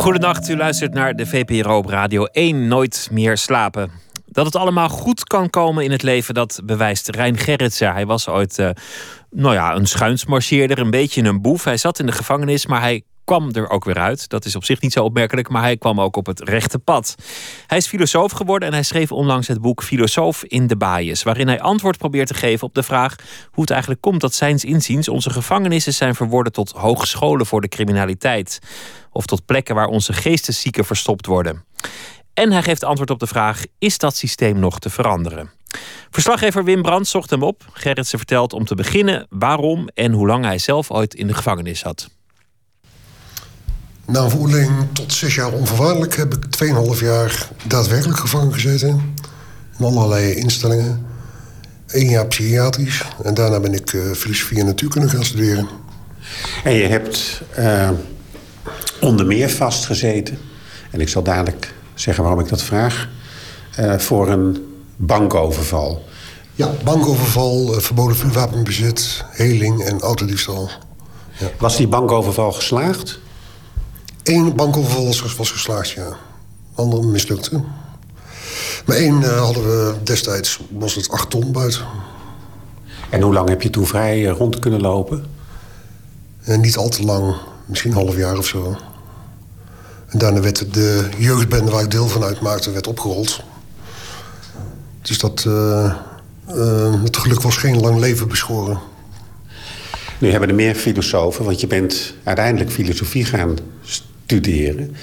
Goedenacht, u luistert naar de VPRO op Radio 1 Nooit meer slapen. Dat het allemaal goed kan komen in het leven, dat bewijst Rijn Gerritsen. Hij was ooit uh, nou ja, een schuinsmarcheerder, een beetje een boef. Hij zat in de gevangenis, maar hij kwam er ook weer uit. Dat is op zich niet zo opmerkelijk, maar hij kwam ook op het rechte pad. Hij is filosoof geworden en hij schreef onlangs het boek Filosoof in de Baaiers, waarin hij antwoord probeert te geven op de vraag hoe het eigenlijk komt dat zijns inziens onze gevangenissen zijn verworden tot hogescholen voor de criminaliteit of tot plekken waar onze geesteszieken verstopt worden. En hij geeft antwoord op de vraag: is dat systeem nog te veranderen? Verslaggever Wim Brandt zocht hem op. Gerritsen vertelt om te beginnen waarom en hoe lang hij zelf ooit in de gevangenis zat. Na een veroordeling tot zes jaar onvoorwaardelijk heb ik 2,5 jaar daadwerkelijk gevangen gezeten. In allerlei instellingen. Eén jaar psychiatrisch. En daarna ben ik uh, filosofie en natuurkunde gaan studeren. En je hebt uh, onder meer vastgezeten. En ik zal dadelijk zeggen waarom ik dat vraag. Uh, voor een bankoverval. Ja, bankoverval, verboden vuurwapenbezit, heling en autodiefstal. Ja. Was die bankoverval geslaagd? Eén bankoverval was, geslaagd, ja. Andere mislukte. Maar één uh, hadden we destijds, was het acht ton buiten. En hoe lang heb je toen vrij uh, rond kunnen lopen? Uh, niet al te lang, misschien een half jaar of zo. En daarna werd de jeugdbende waar ik deel van uitmaakte, werd opgerold. Dus dat, het geluk was geen lang leven beschoren. Nu hebben er meer filosofen, want je bent uiteindelijk filosofie gaan studeren.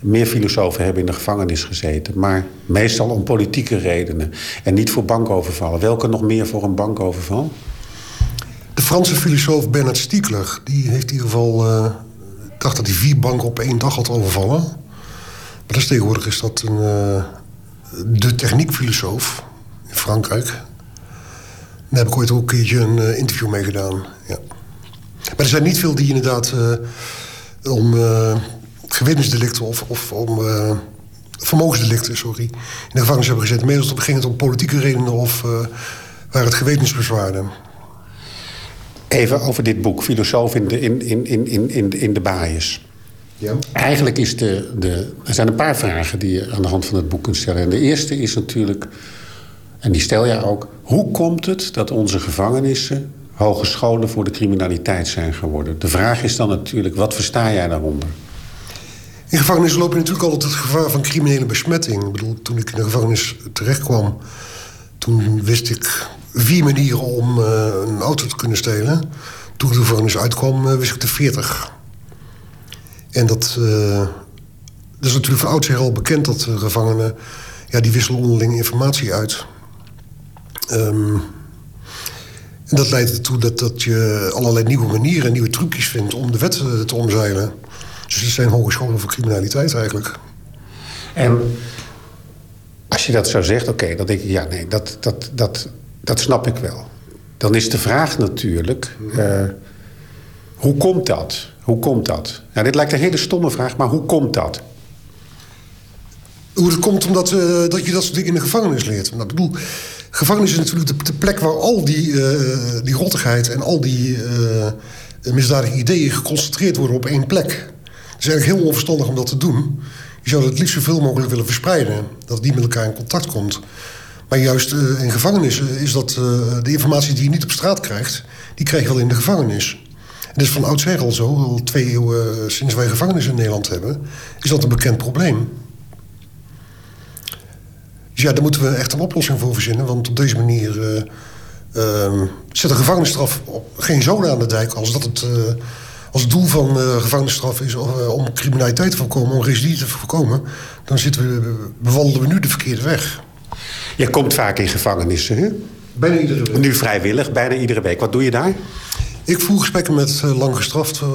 Meer filosofen hebben in de gevangenis gezeten, maar meestal om politieke redenen en niet voor bankovervallen. Welke nog meer voor een bankoverval? De Franse filosoof Bernard Stiegler, die heeft in ieder geval. Uh, dacht dat hij vier banken op één dag had overvallen. Maar dus tegenwoordig is dat een, uh, de techniekfilosoof in Frankrijk. Daar heb ik ooit ook een keertje een uh, interview mee gedaan. Ja. Maar er zijn niet veel die inderdaad om gewetensdelicten of, of om uh, vermogensdelicten, sorry, in de gevangenis hebben gezet. Meestal ging het om politieke redenen of uh, waar het gewetensbezwaarden. Even over dit boek, Filosoof in de, in, in, in, in, in de baaiers. Ja. Eigenlijk is de, de, er zijn een paar vragen die je aan de hand van het boek kunt stellen. En de eerste is natuurlijk, en die stel jij ook... hoe komt het dat onze gevangenissen hogescholen voor de criminaliteit zijn geworden? De vraag is dan natuurlijk, wat versta jij daaronder? In gevangenis loop je natuurlijk altijd het gevaar van criminele besmetting. Ik bedoel, toen ik in de gevangenis terechtkwam... toen wist ik vier manieren om uh, een auto te kunnen stelen. Toen ik de gevangenis uitkwam, uh, wist ik de veertig. En dat, uh, dat is natuurlijk van oudsher al bekend... dat gevangenen, ja, die wisselen onderling informatie uit. Um, en dat leidt ertoe dat, dat je allerlei nieuwe manieren en nieuwe trucjes vindt... om de wet te omzeilen... Dus het zijn hogescholen voor criminaliteit eigenlijk. En als je dat zo zegt, oké, dan denk ik... ja, nee, dat, dat, dat, dat snap ik wel. Dan is de vraag natuurlijk... Uh, hoe komt dat? Hoe komt dat? Nou, dit lijkt een hele stomme vraag, maar hoe komt dat? Hoe het komt omdat uh, dat je dat soort dingen in de gevangenis leert. Nou, ik bedoel, gevangenis is natuurlijk de, de plek waar al die, uh, die rottigheid... en al die misdadige ideeën geconcentreerd worden op één plek. Het is eigenlijk heel onverstandig om dat te doen. Je zou het liefst zoveel mogelijk willen verspreiden. Dat niet met elkaar in contact komt. Maar juist uh, in gevangenissen is dat uh, de informatie die je niet op straat krijgt... die krijg je wel in de gevangenis. En dat is van oudsher al zo. Al twee eeuwen uh, sinds wij gevangenissen in Nederland hebben... is dat een bekend probleem. Dus ja, daar moeten we echt een oplossing voor verzinnen. Want op deze manier ehm, zet een gevangenisstraf op geen zoden aan de dijk... als dat het als het doel van uh, gevangenisstraf is uh, om criminaliteit te voorkomen, om recidive te voorkomen, dan zitten we, bewandelen we nu de verkeerde weg. Je komt vaak in gevangenissen, hè? Bijna iedere week. Nu vrijwillig, bijna iedere week. Wat doe je daar? Ik voer gesprekken met uh, lang gestraften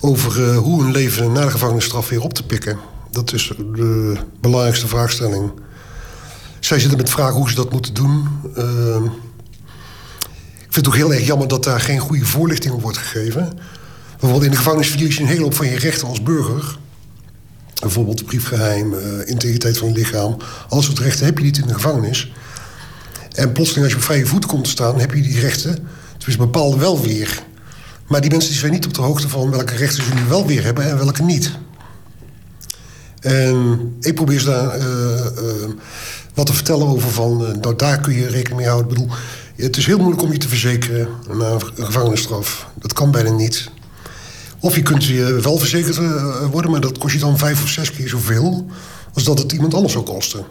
over hoe hun leven na de gevangenisstraf weer op te pikken. Dat is de belangrijkste vraagstelling. Zij zitten met vragen hoe ze dat moeten doen vind het ook heel erg jammer dat daar geen goede voorlichting op wordt gegeven. Bijvoorbeeld in de gevangenis verlies je een hele hoop van je rechten als burger. Bijvoorbeeld briefgeheim, uh, integriteit van het lichaam. Alles soort rechten heb je niet in de gevangenis. En plotseling als je op vrije voet komt te staan, heb je die rechten. Dus bepaalde wel weer. Maar die mensen zijn niet op de hoogte van welke rechten ze nu wel weer hebben en welke niet. En ik probeer ze daar wat te vertellen over van... nou, daar kun je rekening mee houden. Ik bedoel, het is heel moeilijk om je te verzekeren na een gevangenisstraf. Dat kan bijna niet. Of je kunt je wel verzekerd worden, maar dat kost je dan vijf of zes keer zoveel... als dat het iemand anders zou kosten.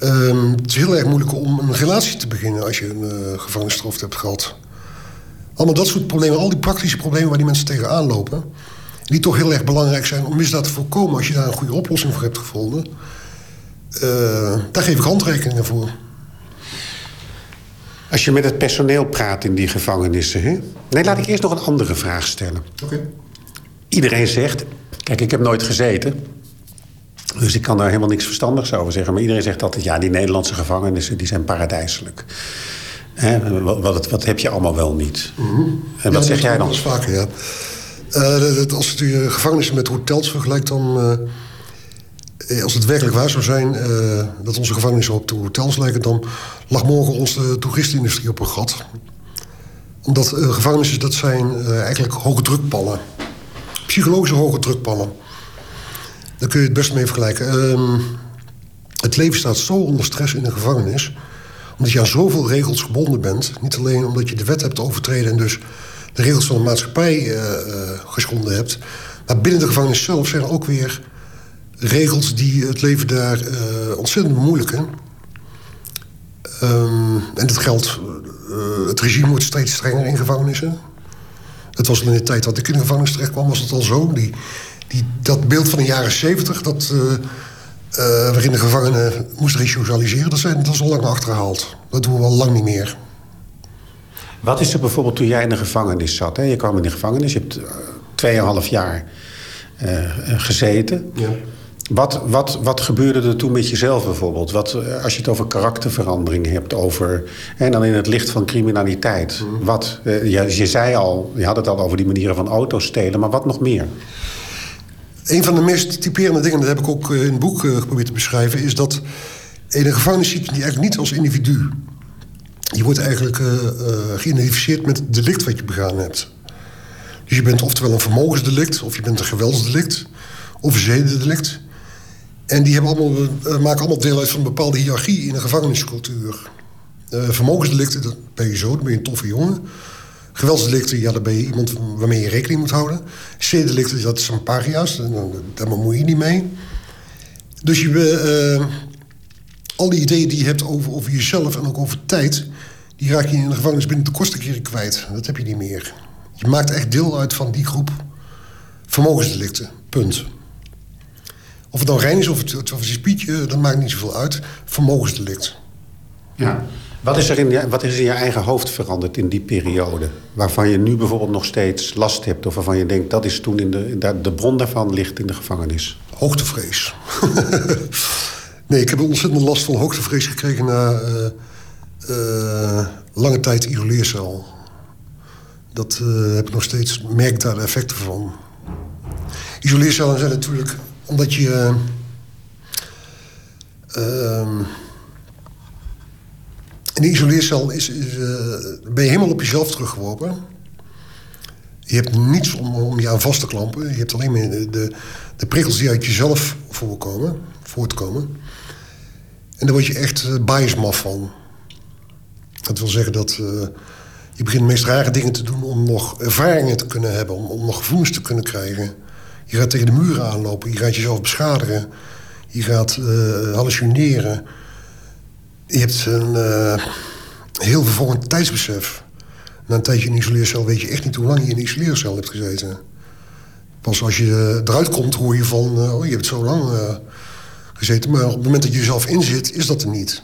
Um, het is heel erg moeilijk om een relatie te beginnen als je een uh, gevangenisstraf hebt gehad. Allemaal dat soort problemen, al die praktische problemen waar die mensen tegenaan lopen... die toch heel erg belangrijk zijn om misdaad te voorkomen... als je daar een goede oplossing voor hebt gevonden. Uh, daar geef ik handrekeningen voor. Als je met het personeel praat in die gevangenissen... Hè? Nee, laat ik eerst nog een andere vraag stellen. Oké. Iedereen zegt... Kijk, ik heb nooit gezeten... Dus ik kan daar helemaal niks verstandigs over zeggen. Maar iedereen zegt altijd, ja, die Nederlandse gevangenissen die zijn paradijselijk. Hè, wat, wat, wat, heb je allemaal wel niet? Mm En wat zeg jij dan? Dat is vaker, ja. Uh, als je gevangenissen met hotels vergelijkt, dan... Uh, als het werkelijk waar zou zijn dat onze gevangenissen op de hotels lijken... dan lag morgen onze toeristenindustrie op een gat. Omdat gevangenissen, dat zijn eigenlijk hoge drukpallen. Psychologische hoge drukpallen. Daar kun je het best mee vergelijken. Um, het leven staat zo onder stress in een gevangenis... omdat je aan zoveel regels gebonden bent. Niet alleen omdat je de wet hebt overtreden... en dus de regels van de maatschappij uh, uh, geschonden hebt... maar binnen de gevangenis zelf zijn er ook weer regels... die het leven daar uh, ontzettend bemoeilijken. Um, en dat geldt... het regime wordt steeds strenger in gevangenissen. Dat was al in de tijd dat ik in de gevangenis terecht kwam... was het al zo. Die die, dat beeld van de jaren zeventig... dat uh, waarin de gevangenen moesten resocialiseren... Dat, zijn, dat is al lang achterhaald. Dat doen we al lang niet meer. Wat is er bijvoorbeeld toen jij in de gevangenis zat? Hè? Je kwam in de gevangenis, je hebt uh, tweeënhalf jaar gezeten. Ja. Wat, wat, wat gebeurde er toen met jezelf bijvoorbeeld? Wat, als je het over karakterverandering hebt, over, en dan in het licht van criminaliteit. Mm. Wat, je, je zei al, je had het al over die manieren van auto's stelen, maar wat nog meer? Een van de meest typerende dingen, dat heb ik ook in het boek geprobeerd te beschrijven... is dat in een gevangenis ziet je eigenlijk niet als individu. Je wordt eigenlijk uh, geïdentificeerd met het delict wat je begaan hebt. Dus je bent oftewel een vermogensdelict... of je bent een geweldsdelict of een zedendelict. En die hebben allemaal, uh, maken allemaal deel uit van een bepaalde hiërarchie... in een gevangeniscultuur. vermogensdelicten, dat ben je zo, dan ben je een toffe jongen... Geweldsdelicten, ja, daar ben je iemand waarmee je rekening moet houden. Zedelicten, dat zijn paria's, daar bemoei je niet mee. Dus je, uh, al die ideeën die je hebt over, over jezelf en ook over tijd... die raak je in de gevangenis binnen de kortste keren kwijt. Dat heb je niet meer. Je maakt echt deel uit van die groep vermogensdelicten. Punt. Of het dan rein is of het, of het is Pietje, dat maakt niet zoveel uit. Vermogensdelict. Ja. Wat is, er in je, wat is in je eigen hoofd veranderd in die periode? Waarvan je nu bijvoorbeeld nog steeds last hebt... of waarvan je denkt dat is toen in de, de bron daarvan ligt in de gevangenis? Hoogtevrees. nee, ik heb ontzettend last van hoogtevrees gekregen... na uh, uh, lange tijd isoleercel. Dat uh, heb ik nog steeds, merk daar de effecten van. Isoleercellen zijn natuurlijk omdat je... Ehm, in de isoleercel is, is uh, ben je helemaal op jezelf teruggeworpen. Je hebt niets om, om je aan vast te klampen. Je hebt alleen maar de, de, prikkels die uit jezelf voorkomen, voortkomen. En daar word je echt uh, biasmaf van. Dat wil zeggen dat uh, je begint de meest rare dingen te doen... om nog ervaringen te kunnen hebben, om, om nog gevoelens te kunnen krijgen. Je gaat tegen de muren aanlopen, je gaat jezelf beschadigen. Je gaat uh, hallucineren je hebt een uh, heel vervolgend tijdsbesef. Na een tijdje in een isoleercel weet je echt niet hoe lang je in een isoleercel hebt gezeten. Pas als je eruit komt hoor je van, uh, oh je hebt zo lang gezeten. Maar op het moment dat je jezelf inzit, is dat er niet.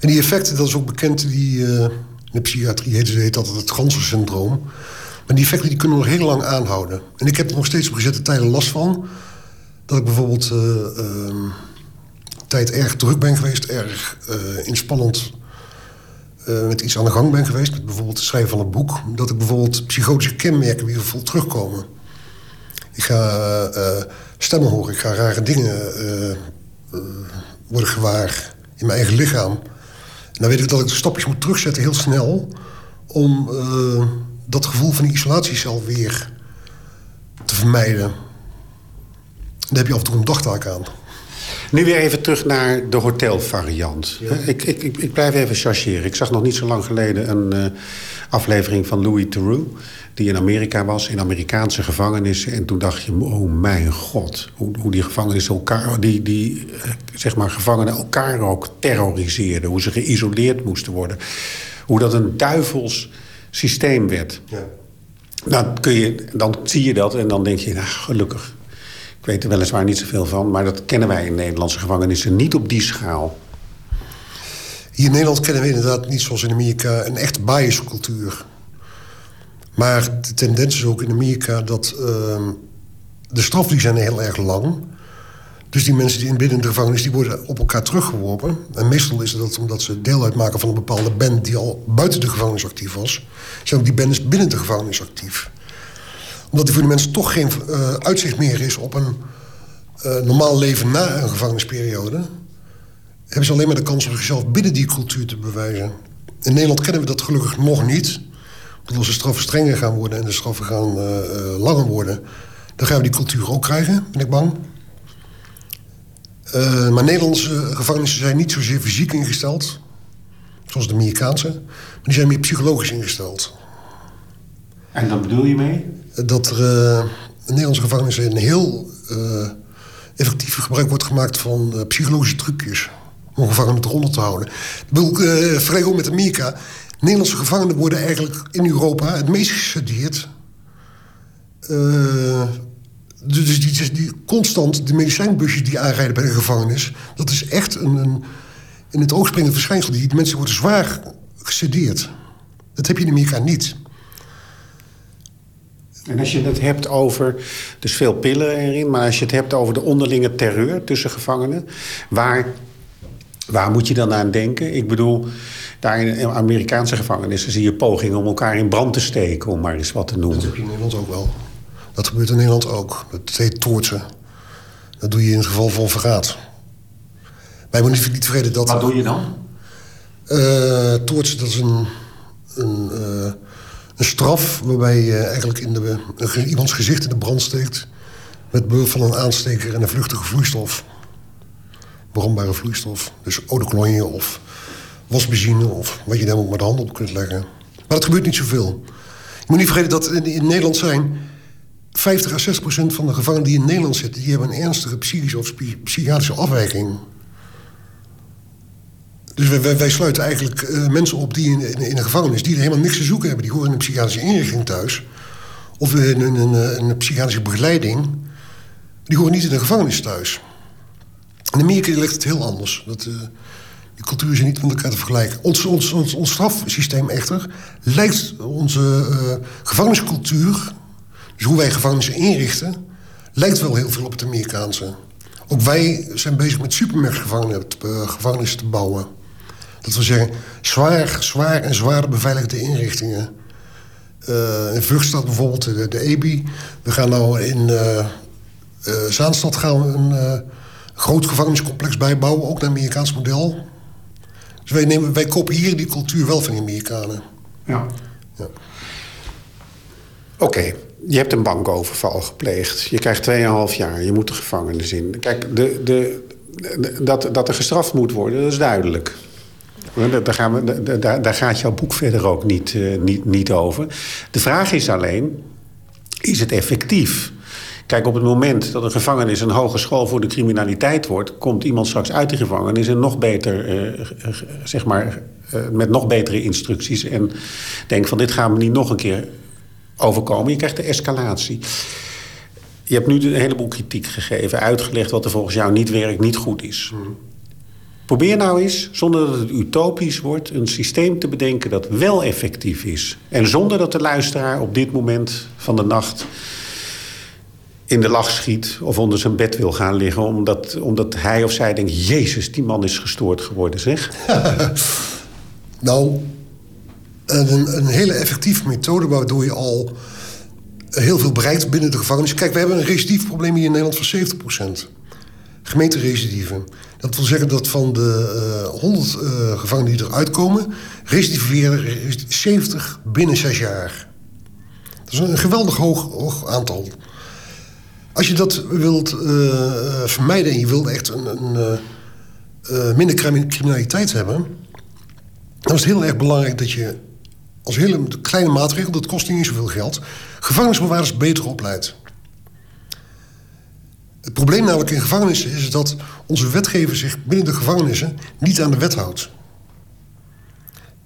En die effecten, dat is ook bekend, die, in de psychiatrie heet, heet dat het Ganser-syndroom. Maar die effecten die kunnen nog heel lang aanhouden. En ik heb er nog steeds op gezette tijden last van. Dat ik bijvoorbeeld ehm, tijd erg druk ben geweest, erg uh, inspannend uh, met iets aan de gang ben geweest. Met bijvoorbeeld het schrijven van een boek. Dat ik bijvoorbeeld psychotische kenmerken weer vol terugkomen. Ik ga uh, stemmen horen, ik ga rare dingen worden gewaar in mijn eigen lichaam. En dan weet ik dat ik de stapjes moet terugzetten heel snel... om dat gevoel van die isolatiecel weer te vermijden. Daar heb je af en toe een dagtaak aan. Nu weer even terug naar de hotelvariant. Ik, ik, ik, ik, blijf even chargeren. Ik zag nog niet zo lang geleden een uh, aflevering van Louis Theroux... die in Amerika was, in Amerikaanse gevangenissen. En toen dacht je, oh mijn god, hoe, hoe die gevangenissen elkaar... die, die uh, zeg maar, gevangenen elkaar ook terroriseerden. Hoe ze geïsoleerd moesten worden. Hoe dat een duivels systeem werd. Ja. Dan, kun je, dan zie je dat en dan denk je, nou, gelukkig. Ik weet er weliswaar niet zoveel van, maar dat kennen wij in Nederlandse gevangenissen niet op die schaal. Hier in Nederland kennen we inderdaad niet zoals in Amerika een echt biascultuur. Maar de tendens is ook in Amerika dat uh, de straffen zijn heel erg lang. Dus die mensen die in binnen de gevangenis die worden op elkaar teruggeworpen. En meestal is dat omdat ze deel uitmaken van een bepaalde band die al buiten de gevangenis actief was. Zijn ook die bands binnen de gevangenis actief omdat er voor de mensen toch geen uh, uitzicht meer is op een uh, normaal leven na een gevangenisperiode... hebben ze alleen maar de kans om zichzelf binnen die cultuur te bewijzen. In Nederland kennen we dat gelukkig nog niet. Want als de straffen strenger gaan worden en de straffen gaan uh, langer worden... dan gaan we die cultuur ook krijgen, ben ik bang. Maar Nederlandse gevangenissen zijn niet zozeer fysiek ingesteld... zoals de Amerikaanse, maar die zijn meer psychologisch ingesteld. En dat bedoel je mee? dat er uh, in Nederlandse gevangenissen een heel uh, effectief gebruik wordt gemaakt van psychologische trucjes. Om gevangenen eronder te houden. Ik bedoel, met Amerika. Nederlandse gevangenen worden eigenlijk in Europa het meest gestudeerd. Dus die, die, constant de medicijnbusjes die aanrijden bij de gevangenis... dat is echt een, een in het oog springend verschijnsel. Die mensen worden zwaar gestudeerd. Dat heb je in Amerika niet. En als je het hebt over, dus veel pillen erin... maar als je het hebt over de onderlinge terreur tussen gevangenen... waar, waar moet je dan aan denken? Ik bedoel, daar in Amerikaanse gevangenissen zie je pogingen... om elkaar in brand te steken, om maar eens wat te noemen. Dat heb je in Nederland ook wel. Dat gebeurt in Nederland ook. Dat heet toortsen. Dat doe je in het geval van verraad. Wij moeten niet vergeten dat... Wat doe je dan? Uh, toortsen, dat is een... een uh, een straf waarbij je eigenlijk in de, iemands gezicht in de brand steekt... met behulp van een aansteker en een vluchtige vloeistof. Brandbare vloeistof. Dus eau de of wasbenzine of wat je daar ook met de hand op kunt leggen. Maar dat gebeurt niet zoveel. Je moet niet vergeten dat in, in Nederland zijn... 50 à 60 procent van de gevangenen die in Nederland zitten... die hebben een ernstige psychische of psychiatrische afwijking. Dus wij, sluiten eigenlijk uh, mensen op die in, in, een gevangenis... die er helemaal niks te zoeken hebben. Die horen in een psychiatrische inrichting thuis. Of in een, een, psychiatrische begeleiding. Die horen niet in een gevangenis thuis. In Amerika ligt het heel anders. Dat, uh, die culturen zijn niet met elkaar te vergelijken. Ons, ons, strafsysteem echter lijkt onze gevangeniscultuur... dus hoe wij gevangenissen inrichten... lijkt wel heel veel op het Amerikaanse. Ook wij zijn bezig met supermarktgevangenissen te bouwen. Dat wil zeggen, zwaar, zwaar en zwaar beveiligde inrichtingen. Uh, in Vugstad bijvoorbeeld, de, de EBI. We gaan nou in uh, Zaanstad gaan we een groot gevangeniscomplex bijbouwen. Ook naar Amerikaans model. Dus wij, nemen, wij kopiëren die cultuur wel van de Amerikanen. Ja. ja. Oké, je hebt een bankoverval gepleegd. Je krijgt 2,5 jaar. Je moet de gevangenis in. Kijk, de, de, dat, dat er gestraft moet worden, dat is duidelijk. Daar, gaan we, daar, daar gaat jouw boek verder ook niet, uh, niet, niet over. De vraag is alleen, is het effectief? Kijk, op het moment dat een gevangenis een hogeschool voor de criminaliteit wordt... komt iemand straks uit de gevangenis en nog beter, uh, zeg maar, uh, met nog betere instructies... en denkt van dit gaan we niet nog een keer overkomen. Je krijgt de escalatie. Je hebt nu een heleboel kritiek gegeven, uitgelegd wat er volgens jou niet werkt, niet goed is. Hmm. Probeer nou eens, zonder dat het utopisch wordt... een systeem te bedenken dat wel effectief is. En zonder dat de luisteraar op dit moment van de nacht... in de lach schiet of onder zijn bed wil gaan liggen... omdat, omdat hij of zij denkt... Jezus, die man is gestoord geworden, zeg. nou, een, een hele effectieve methode... waardoor je al heel veel bereikt binnen de gevangenis. Kijk, we hebben een recidiefprobleem hier in Nederland van 70 procent. Gemeenterecidieven. Dat wil zeggen dat van de uh, 100 uh, gevangenen die eruit komen... recidiveren 70 binnen 6 jaar. Dat is een geweldig hoog, hoog aantal. Als je dat wilt uh, vermijden en je wilt echt een, een minder criminaliteit hebben... dan is het heel erg belangrijk dat je als hele kleine maatregel... dat kost niet zoveel geld... gevangenisbewaarders beter opleidt. Het probleem namelijk in gevangenissen is dat onze wetgever zich binnen de gevangenissen niet aan de wet houdt.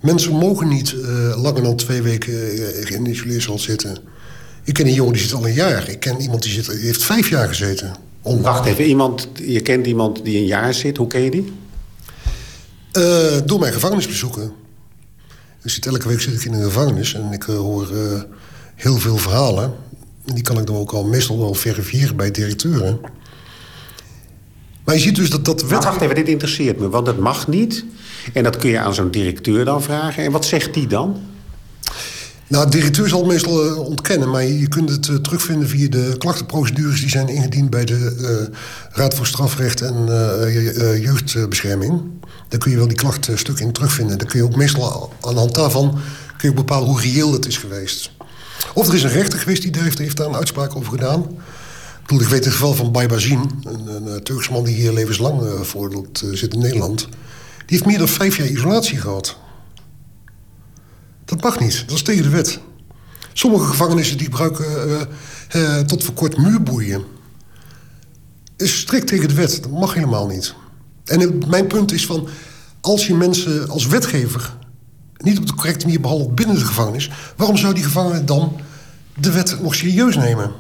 Mensen mogen niet uh, langer dan twee weken uh, in de isoleercel zitten. Ik ken een jongen die zit al een jaar. Ik ken iemand die, zit, die heeft vijf jaar gezeten. Om... Wacht even, iemand, je kent iemand die een jaar zit. Hoe ken je die? Uh, door mijn gevangenisbezoeken. Ik zit, elke week zit ik in een gevangenis en ik hoor heel veel verhalen. En die kan ik dan ook al meestal wel verifiëren bij directeuren. Maar je ziet dus dat dat wet... wacht even, dit interesseert me, want het mag niet. En dat kun je aan zo'n directeur dan vragen. En wat zegt die dan? Nou, de directeur zal het meestal uh, ontkennen, maar je kunt het uh, terugvinden via de klachtenprocedures die zijn ingediend bij de uh, Raad voor Strafrecht en Jeugdbescherming. Daar kun je wel die klachtstuk in terugvinden. Dan kun je ook meestal aan de hand daarvan kun je bepalen hoe reëel het is geweest. Of er is een rechter geweest die heeft, heeft daar een uitspraak over gedaan. Ik, bedoel, ik weet het geval van Baybazin, een, een, een Turkse man die hier levenslang uh, zit in Nederland. Die heeft meer dan vijf jaar isolatie gehad. Dat mag niet, dat is tegen de wet. Sommige gevangenissen die gebruiken tot voor kort muurboeien. Is strikt tegen de wet, dat mag helemaal niet. En mijn punt is van, als je mensen als wetgever niet op de correcte manier behandeld binnen de gevangenis... waarom zou die gevangene dan de wet nog serieus nemen?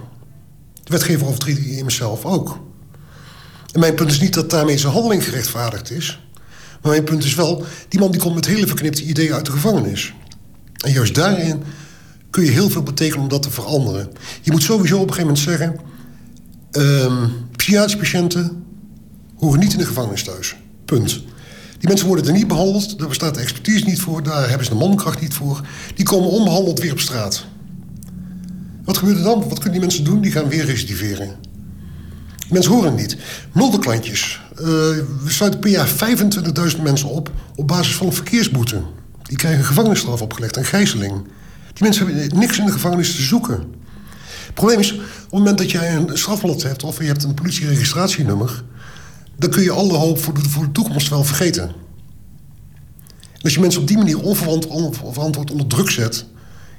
De wetgever overtreedt die in mezelf ook. En mijn punt is niet dat daarmee zijn handeling gerechtvaardigd is. Maar mijn punt is wel, die man die komt met hele verknipte ideeën uit de gevangenis. En juist daarin kun je heel veel betekenen om dat te veranderen. Je moet sowieso op een gegeven moment zeggen... Um, patiënten horen niet in de gevangenis thuis. Punt. Die mensen worden er niet behandeld. Daar bestaat de expertise niet voor. Daar hebben ze de mankracht niet voor. Die komen onbehandeld weer op straat. Wat gebeurt er dan? Wat kunnen die mensen doen? Die gaan weer recidiveren. Mensen horen niet. Mulderklantjes. Uh, we sluiten per jaar 25.000 mensen op... op basis van een verkeersboete. Die krijgen gevangenisstraf opgelegd en gijzeling. Die mensen hebben niks in de gevangenis te zoeken. Het probleem is, op het moment dat jij een strafblad hebt... of je hebt een politieregistratienummer dan kun je alle hoop voor de, voor de toekomst wel vergeten. als je mensen op die manier onverantwoord onder druk zet...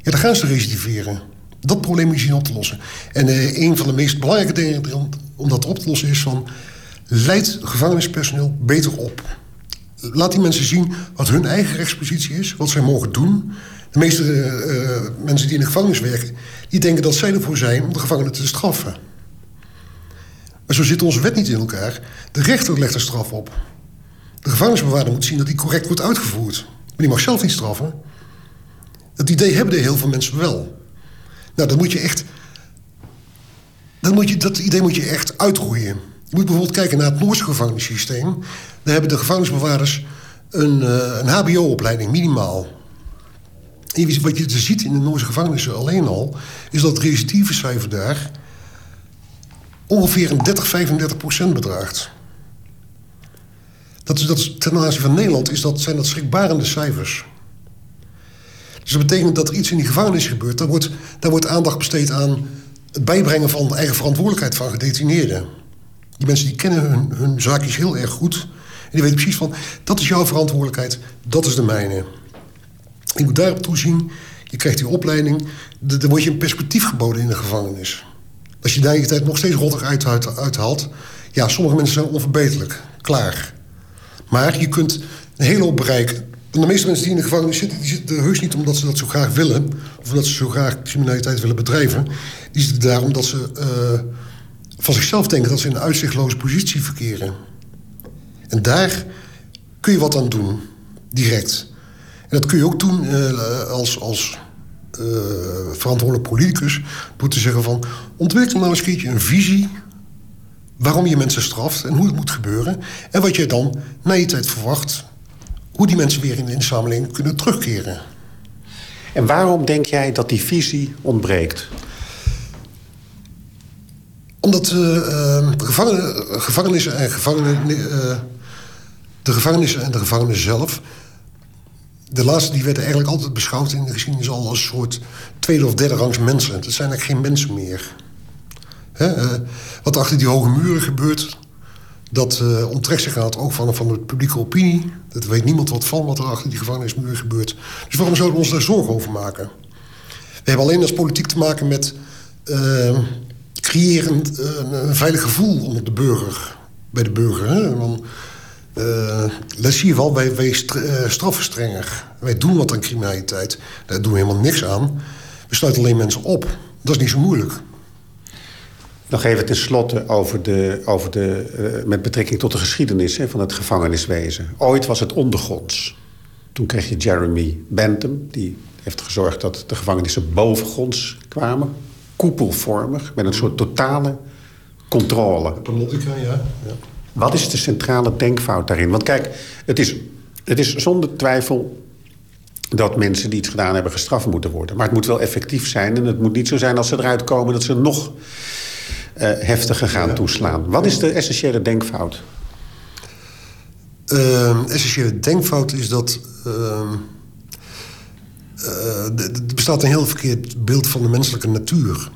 Ja, dan gaan ze recidiveren. Dat probleem je zien op te lossen. En uh, een van de meest belangrijke dingen om dat op te lossen is van... leid gevangenispersoneel beter op. Laat die mensen zien wat hun eigen rechtspositie is, wat zij mogen doen. De meeste uh, mensen die in de gevangenis werken... die denken dat zij ervoor zijn om de gevangenen te straffen. Maar zo zit onze wet niet in elkaar. De rechter legt een straf op. De gevangenisbewaarder moet zien dat die correct wordt uitgevoerd. Maar die mag zelf niet straffen. Dat idee hebben de heel veel mensen wel. Nou, dat moet je echt... Dat, moet je, dat idee moet je echt uitroeien. Je moet bijvoorbeeld kijken naar het Noorse gevangenissysteem. Daar hebben de gevangenisbewaarders een, uh, een hbo-opleiding, minimaal. En wat je ziet in de Noorse gevangenissen alleen al... is dat het recidivecijfer daar ongeveer een 30, 35 procent bedraagt. Dat is, dat ten aanzien van Nederland is dat, zijn dat schrikbarende cijfers. Dus dat betekent dat er iets in die gevangenis gebeurt. Daar wordt, daar wordt aandacht besteed aan het bijbrengen van de eigen verantwoordelijkheid van gedetineerden. Die mensen die kennen hun, hun zaakjes heel erg goed. En die weten precies van, dat is jouw verantwoordelijkheid, dat is de mijne. Je moet daarop toezien, je krijgt die opleiding... dan word je een perspectief geboden in de gevangenis. Als je daar je tijd nog steeds rottig uit, uithaalt... ja, sommige mensen zijn onverbeterlijk. Klaar. Maar je kunt een hele hoop bereiken. de meeste mensen die in de gevangenis zitten... die zitten heus niet omdat ze dat zo graag willen... of omdat ze zo graag criminaliteit willen bedrijven. Die zitten daar omdat ze uh, van zichzelf denken... dat ze in een uitzichtloze positie verkeren. En daar kun je wat aan doen. Direct. En dat kun je ook doen uh, als... als verantwoordelijk politicus moeten zeggen van... ontwikkel nou eens een keertje een visie... waarom je mensen straft en hoe het moet gebeuren... en wat je dan na je tijd verwacht... hoe die mensen weer in de samenleving kunnen terugkeren. En waarom denk jij dat die visie ontbreekt? Omdat uh, gevangenissen en gevangenen... Uh, de gevangenissen en de gevangenen zelf de laatste die werden eigenlijk altijd beschouwd in de geschiedenis al als een soort tweede of derde rangs mensen. Dat zijn eigenlijk geen mensen meer. Hè, wat achter die hoge muren gebeurt, dat uh, onttrekt zich het oog van, van de publieke opinie. Dat weet niemand wat van wat er achter die gevangenismuren gebeurt. Dus waarom zouden we ons daar zorgen over maken? We hebben alleen als politiek te maken met uh, creëren een veilig gevoel onder de burger. Bij de burger. Hè? Uh, dat zie je wel, wij, wij straffen strenger. Wij doen wat aan criminaliteit. Daar doen we helemaal niks aan. We sluiten alleen mensen op. Dat is niet zo moeilijk. Nog even tenslotte over de, over de, uh, met betrekking tot de geschiedenis hè, van het gevangeniswezen. Ooit was het ondergronds. Toen kreeg je Jeremy Bentham, die heeft gezorgd dat de gevangenissen bovengronds kwamen. Koepelvormig, met een soort totale controle. Politica, ja. ja. Wat is de centrale denkfout daarin? Want kijk, het is, het is zonder twijfel dat mensen die iets gedaan hebben gestraft moeten worden. Maar het moet wel effectief zijn. En het moet niet zo zijn als ze eruit komen dat ze nog uh, heftiger gaan toeslaan. Wat is de essentiële denkfout? Uh, essentiële denkfout is dat. Uh, er bestaat een heel verkeerd beeld van de menselijke natuur.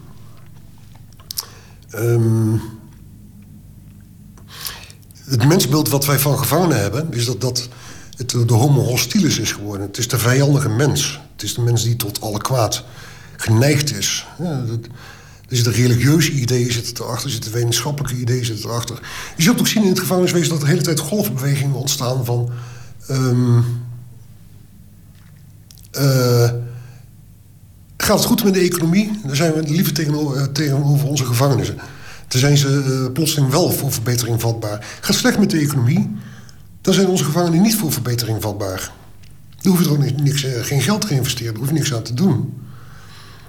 Um, het mensbeeld wat wij van gevangenen hebben, is dat dat het de homo hostilis is geworden. Het is de vijandige mens. Het is de mens die tot alle kwaad geneigd is. Ja, dat, zitten religieuze ideeën zitten erachter, er zitten wetenschappelijke ideeën zitten erachter. Je zult ook zien in het gevangeniswezen dat er de hele tijd golfbewegingen ontstaan van. Um, uh, gaat het goed met de economie? Dan zijn we liever tegenover, eh, tegenover onze gevangenissen. Zijn ze uh, plotseling wel voor verbetering vatbaar. Gaat slecht met de economie? Dan zijn onze gevangenen niet voor verbetering vatbaar. Dan hoef je er ook niks, geen geld te investeren, daar hoef je niks aan te doen.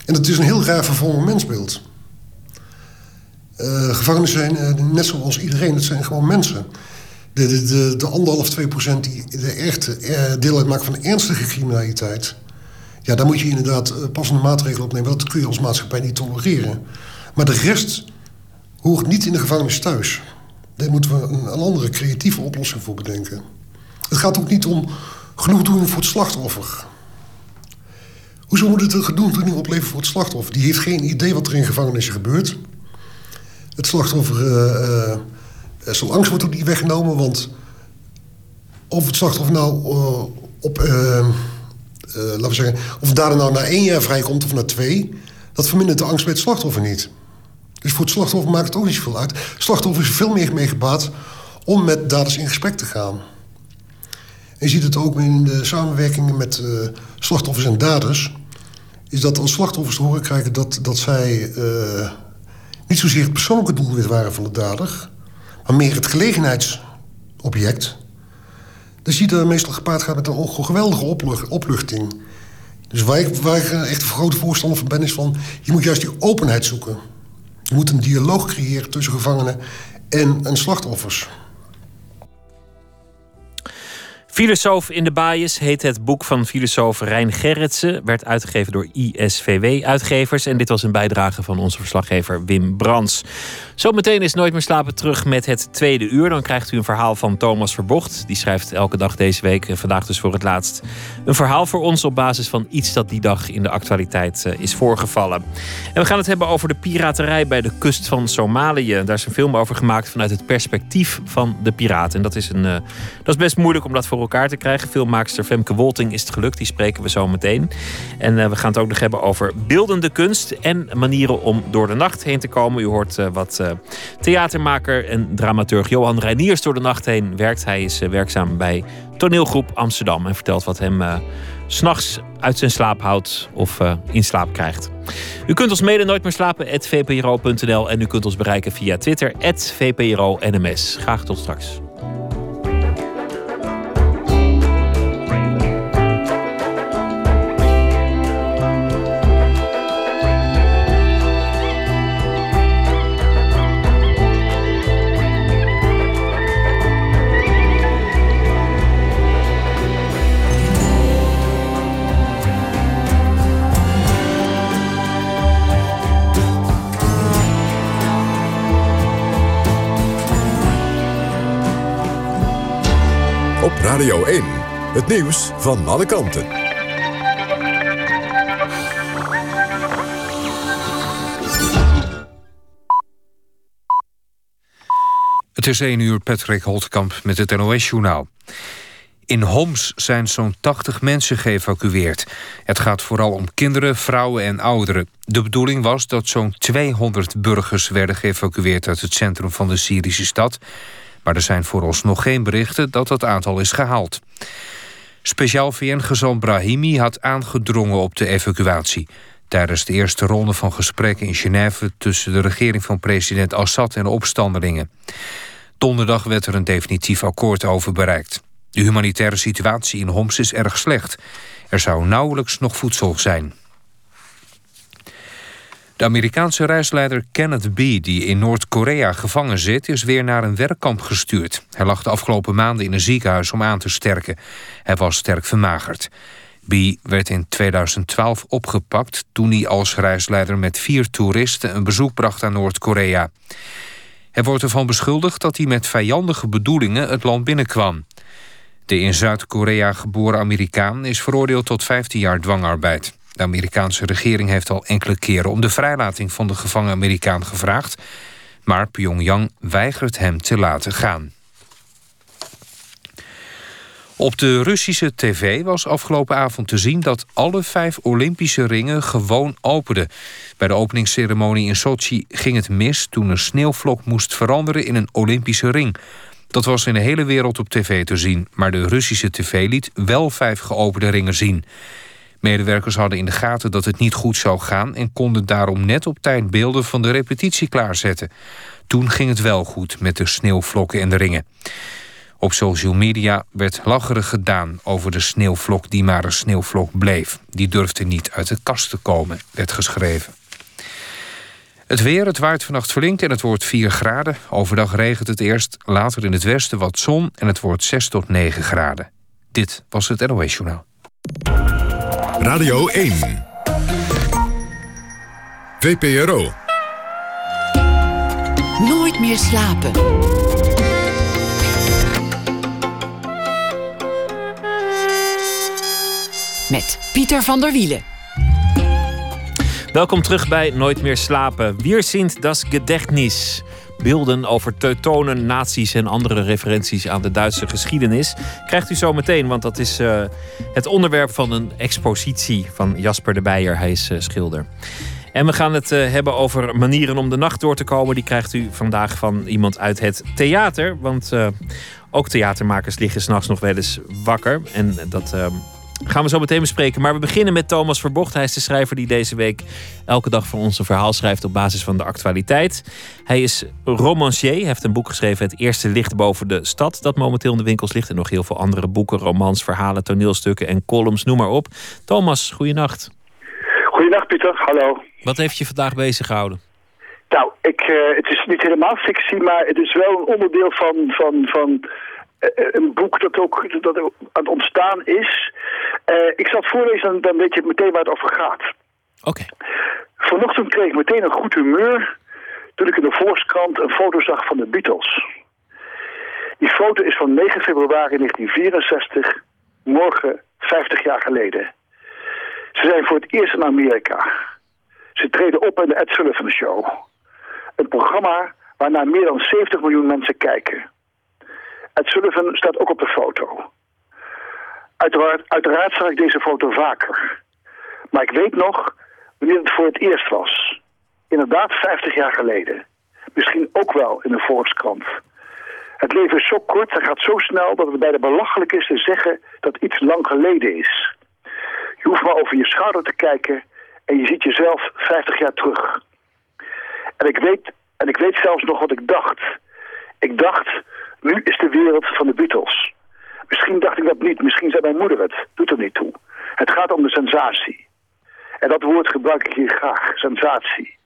En dat is een heel raar vervormd mensbeeld. Uh, gevangenen zijn net zoals iedereen, het zijn gewoon mensen. De, de, de, de anderhalf, twee procent die de echte uh, deel uitmaken van ernstige criminaliteit... ja, daar moet je inderdaad passende maatregelen opnemen. Dat kun je als maatschappij niet tolereren. Maar de rest hoort niet in de gevangenis thuis. Daar moeten we een, andere creatieve oplossing voor bedenken. Het gaat ook niet om genoeg doen voor het slachtoffer. Hoezo moet het een genoegdoening opleveren voor het slachtoffer? Die heeft geen idee wat er in gevangenissen gebeurt. Het slachtoffer, uh, uh, zijn angst wordt ook niet weggenomen, want of het slachtoffer nou uh, op, laten we zeggen, of dader nou na één jaar vrijkomt of na twee, dat vermindert de angst bij het slachtoffer niet. Dus voor het slachtoffer maakt het ook niet zoveel uit. Het slachtoffer is er veel meer mee gebaat om met daders in gesprek te gaan. En je ziet het ook in de samenwerkingen met uh, slachtoffers en daders. Is dat als slachtoffers te horen krijgen dat, dat zij uh, niet zozeer het persoonlijke doelwit waren van de dader, maar meer het gelegenheidsobject. Dan zie je dat meestal gepaard gaat met een geweldige opluchting. Dus waar ik, waar ik echt een grote voorstander van ben, is van je moet juist die openheid zoeken. Moet een dialoog creëren tussen gevangenen en, en slachtoffers. Filosoof in de Baaiers heet het boek van filosoof Rijn Gerritsen. Werd uitgegeven door ISVW-uitgevers. En dit was een bijdrage van onze verslaggever Wim Brands. Zometeen is Nooit meer slapen terug met het tweede uur. Dan krijgt u een verhaal van Thomas Verbocht. Die schrijft elke dag deze week, vandaag dus voor het laatst, een verhaal voor ons op basis van iets dat die dag in de actualiteit eh, is voorgevallen. En we gaan het hebben over de piraterij bij de kust van Somalië. Daar is een film over gemaakt vanuit het perspectief van de piraten. En dat is, een, uh, dat is best moeilijk om dat voor elkaar te krijgen. Filmmaakster Femke Wolting is het gelukt, die spreken we zo meteen. En we gaan het ook nog hebben over beeldende kunst en manieren om door de nacht heen te komen. U hoort wat theatermaker en dramaturg Johan Reiniers door de nacht heen werkt. Hij is uh, werkzaam bij toneelgroep Amsterdam en vertelt wat hem uh, s'nachts uit zijn slaap houdt of in slaap krijgt. U kunt ons mede nooit meer slapen, vpro.nl en u kunt ons bereiken via Twitter, vpro-nms. Graag tot straks. Radio 1. Het nieuws van alle kanten. Het is 1 uur, Patrick Holtkamp met het NOS-journaal. In Homs zijn zo'n 80 mensen geëvacueerd. Het gaat vooral om kinderen, vrouwen en ouderen. De bedoeling was dat zo'n 200 burgers werden geëvacueerd... uit het centrum van de Syrische stad. Maar er zijn vooralsnog geen berichten dat dat aantal is gehaald. Speciaal VN-gezant Brahimi had aangedrongen op de evacuatie. Tijdens de eerste ronde van gesprekken in Genève... tussen de regering van president Assad en de opstandelingen. Donderdag werd er een definitief akkoord over bereikt. De humanitaire situatie in Homs is erg slecht. Er zou nauwelijks nog voedsel zijn. De Amerikaanse reisleider Kenneth B., die in Noord-Korea gevangen zit... is weer naar een werkkamp gestuurd. Hij lag de afgelopen maanden in een ziekenhuis om aan te sterken. Hij was sterk vermagerd. B. werd in 2012 opgepakt toen hij als reisleider met vier toeristen... een bezoek bracht aan Noord-Korea. Hij wordt ervan beschuldigd dat hij met vijandige bedoelingen het land binnenkwam. De in Zuid-Korea geboren Amerikaan is veroordeeld tot 15 jaar dwangarbeid. De Amerikaanse regering heeft al enkele keren om de vrijlating van de gevangen Amerikaan gevraagd, maar Pyongyang weigert hem te laten gaan. Op de Russische tv was afgelopen avond te zien dat alle vijf Olympische ringen gewoon openden. Bij de openingsceremonie in Sochi ging het mis toen een sneeuwvlok moest veranderen in een Olympische ring. Dat was in de hele wereld op tv te zien, maar de Russische tv liet wel vijf geopende ringen zien. Medewerkers hadden in de gaten dat het niet goed zou gaan en konden daarom net op tijd beelden van de repetitie klaarzetten. Toen ging het wel goed met de sneeuwvlokken en de ringen. Op social media werd lacherig gedaan over de sneeuwvlok die maar een sneeuwvlok bleef. Die durfde niet uit de kast te komen, werd geschreven. Het weer, het waait vannacht flink en het wordt 4 graden. Overdag regent het eerst, later in het westen wat zon... en het wordt 6 tot 9 graden. Dit was het NOS Journaal. Radio 1. VPRO. Nooit meer slapen. Met Pieter van der Wielen. Welkom terug bij Nooit meer slapen. Wir sind das Gedächtnis. Beelden over teutonen, nazi's en andere referenties aan de Duitse geschiedenis. Krijgt u zo meteen, want dat is uh, het onderwerp van een expositie van Jasper de Beijer. Hij is uh, schilder. En we gaan het uh, hebben over manieren om de nacht door te komen. Die krijgt u vandaag van iemand uit het theater. Want ook theatermakers liggen s'nachts nog wel eens wakker. En dat Gaan we zo meteen bespreken. Maar we beginnen met Thomas Verbocht. Hij is de schrijver die deze week elke dag voor ons een verhaal schrijft op basis van de actualiteit. Hij is romancier. Hij heeft een boek geschreven, Het Eerste Licht boven de stad. Dat momenteel in de winkels ligt. En nog heel veel andere boeken, romans, verhalen, toneelstukken en columns, noem maar op. Thomas, goeienacht. Goeienacht Pieter, hallo. Wat heeft je vandaag bezig gehouden? Nou, ik, uh, het is niet helemaal fictie, maar het is wel een onderdeel van, van, van een boek dat ook dat aan het ontstaan is. Uh, ik zal het voorlezen, dan weet je meteen waar het over gaat. Oké. Okay. Vanochtend kreeg ik meteen een goed humeur toen ik in de Volkskrant een foto zag van de Beatles. Die foto is van 9 februari 1964, morgen 50 jaar geleden. Ze zijn voor het eerst in Amerika. Ze treden op in de Ed Sullivan Show. Een programma waarnaar meer dan 70 miljoen mensen kijken. Ed Sullivan staat ook op de foto. Uiteraard, zag ik deze foto vaker. Maar ik weet nog wanneer het voor het eerst was. Inderdaad 50 jaar geleden. Misschien ook wel in de Volkskrant. Het leven is zo kort en gaat zo snel dat het bijna belachelijk is te zeggen dat iets lang geleden is. Je hoeft maar over je schouder te kijken en je ziet jezelf 50 jaar terug. En ik weet, en ik weet zelfs nog wat ik dacht. Ik dacht, nu is de wereld van de Beatles. Misschien dacht ik dat niet, misschien zei mijn moeder het. Doet er niet toe. Het gaat om de sensatie. En dat woord gebruik ik hier graag, sensatie.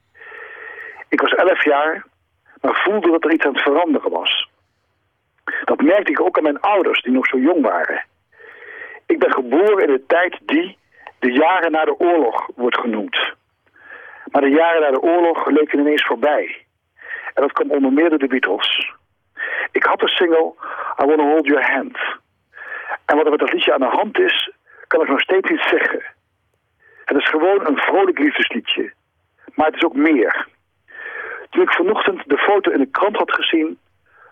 Ik was elf jaar, maar voelde dat er iets aan het veranderen was. Dat merkte ik ook aan mijn ouders, die nog zo jong waren. Ik ben geboren in de tijd die de jaren na de oorlog wordt genoemd. Maar de jaren na de oorlog leken ineens voorbij. En dat kwam onder meer door de Beatles. Ik had de single I Wanna Hold Your Hand. En wat er met dat liedje aan de hand is, kan ik nog steeds niet zeggen. Het is gewoon een vrolijk liefdesliedje. Maar het is ook meer. Toen ik vanochtend de foto in de krant had gezien,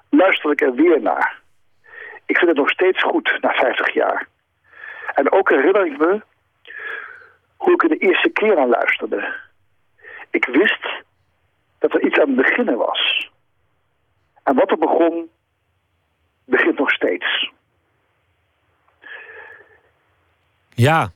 luister ik er weer naar. Ik vind het nog steeds goed na 50 jaar. En ook herinner ik me hoe ik er de eerste keer aan luisterde. Ik wist dat er iets aan het beginnen was. En wat er begon, begint nog steeds. Ja,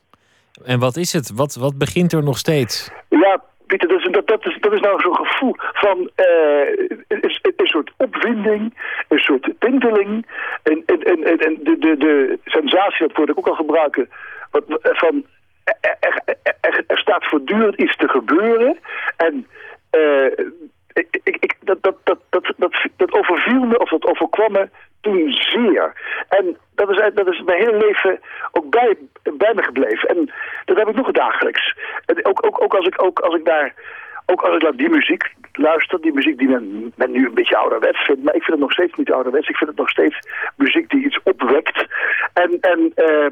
en wat is het? Wat, wat begint er nog steeds? Ja, Pieter, dat is, dat, dat is, dat is nou zo'n gevoel van uh, een, een, soort opwinding, een soort tinteling. En, en, en, en de, de, de sensatie, dat woord ik ook al gebruiken, wat, van er, er, er, er staat voortdurend iets te gebeuren. En uh, ik, ik, dat, dat, dat, dat, dat, dat overviel me, of dat overkwam me toen zeer. En dat is, dat is mijn hele leven ook bij, bij me gebleven. En dat heb ik nog dagelijks. Ook, ook, ook, als ik, ook als ik daar ook als ik naar die muziek luister, die muziek die men, men nu een beetje ouderwets vindt, maar ik vind het nog steeds niet ouderwets. Ik vind het nog steeds muziek die iets opwekt. En, en uh,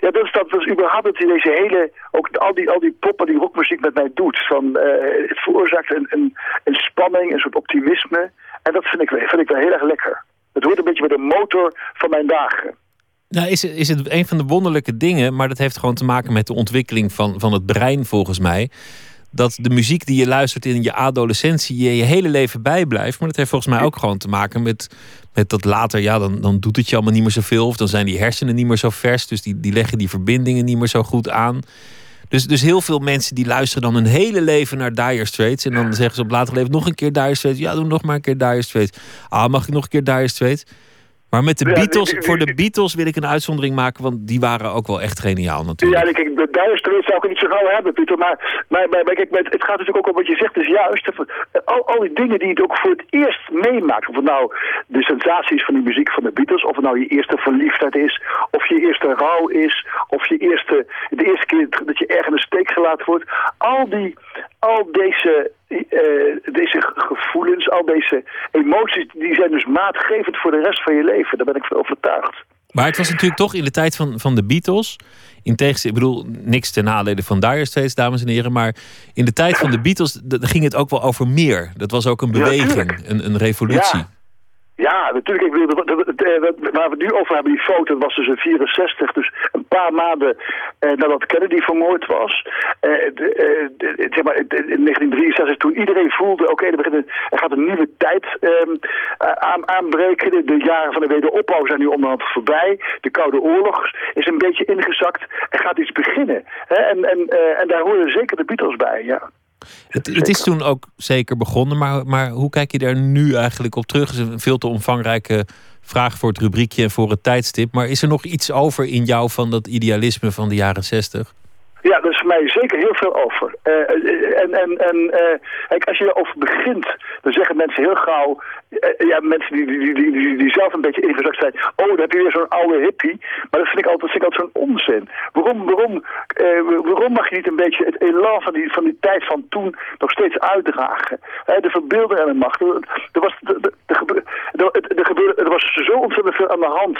ja, dat is, dat, is überhaupt dat deze hele, ook al die, al die pop en die rockmuziek met mij doet. Van, uh, het veroorzaakt een, een, spanning, een soort optimisme. En dat vind ik, vind ik wel heel erg lekker. Het hoort een beetje bij de motor van mijn dagen. Nou, is, is het een van de wonderlijke dingen, maar dat heeft gewoon te maken met de ontwikkeling van, van het brein volgens mij dat de muziek die je luistert in je adolescentie je je hele leven bijblijft. Maar dat heeft volgens mij ook gewoon te maken met, met dat later, ja, dan, dan doet het je allemaal niet meer zoveel. Of dan zijn die hersenen niet meer zo vers. Dus die, die leggen die verbindingen niet meer zo goed aan. Dus, dus heel veel mensen die luisteren dan hun hele leven naar Dire Straits. En dan zeggen ze op later leven nog een keer Dire Straits. Ja, doe nog maar een keer Dire Straits. Ah, mag ik nog een keer Dire Straits? Maar met de Beatles, voor de Beatles wil ik een uitzondering maken, want die waren ook wel echt geniaal natuurlijk. Ja, kijk, de duisternis zou ik niet zo gauw hebben, Pieter. Maar, maar, maar, kijk, het gaat natuurlijk ook om wat je zegt, is juist. Al, al die dingen die je ook voor het eerst meemaakt. Of het nou de sensaties van die muziek van de Beatles, of het nou je eerste verliefdheid is, of je eerste rouw is, of je eerste, de eerste keer dat je erg in de steek gelaten wordt. Al die, al deze, uh, deze gevoelens, al deze emoties, die zijn dus maatgevend voor de rest van je leven. Daar ben ik van overtuigd. Maar het was natuurlijk toch in de tijd van, van de Beatles. In tegenstelling, ik bedoel, niks ten nadele van Dire Straits, dames en heren. Maar in de tijd van de Beatles ging het ook wel over meer. Dat was ook een beweging, een, een revolutie. Ja. Ja, natuurlijk. Bedoel, waar we het nu over hebben, die foto, was dus in 64. Dus een paar maanden eh, nadat Kennedy vermoord was. Eh, eh, zeg maar, in 1963, toen iedereen voelde, oké, er, er, gaat een nieuwe tijd ehm, aan, aanbreken. De, de, jaren van de wederopbouw zijn nu onderhand voorbij. De Koude Oorlog is een beetje ingezakt. Er gaat iets beginnen. Hè? En, en, eh, en daar horen zeker de Beatles bij, ja. Het, het, is toen ook zeker begonnen, maar, maar hoe kijk je daar nu eigenlijk op terug? Het is een veel te omvangrijke vraag voor het rubriekje en voor het tijdstip. Maar is er nog iets over in jou van dat idealisme van de jaren zestig? Ja, er is voor mij zeker heel veel over. Uh, en en, en uh, kijk, als je erover begint, dan zeggen mensen heel gauw... Ja, mensen die, die, die, die, zelf een beetje ingezakt zijn... oh, dan heb je weer zo'n oude hippie. Maar dat vind ik altijd, ik altijd zo'n onzin. Waarom, waarom, waarom mag je niet een beetje het elan van die, van die tijd van toen nog steeds uitdragen? de verbeelding en de macht. Er, was, er, er, gebeurde, er was zo ontzettend veel aan de hand...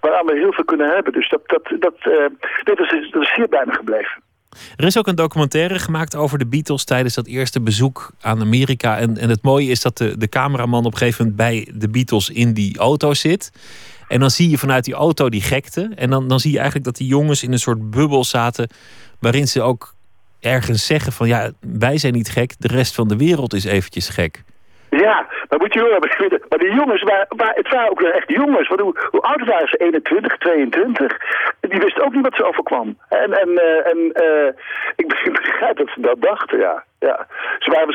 waaraan we heel veel kunnen hebben. Dus dat, dat, dat, dit is, dat is hier bij me gebleven. Er is ook een documentaire gemaakt over de Beatles tijdens dat eerste bezoek aan Amerika. En, en het mooie is dat de, de cameraman op een gegeven moment bij de Beatles in die auto zit. En dan zie je vanuit die auto die gekte. En dan, dan zie je eigenlijk dat die jongens in een soort bubbel zaten. waarin ze ook ergens zeggen: van ja, wij zijn niet gek, de rest van de wereld is eventjes gek. Ja, maar moet je horen, maar die jongens, maar, maar het waren ook echt jongens. Hoe, hoe oud waren ze? 21, 22. Die wisten ook niet wat ze overkwam. En, en, uh, en uh, ik begrijp dat ze dat dachten, ja. ja. Ze waren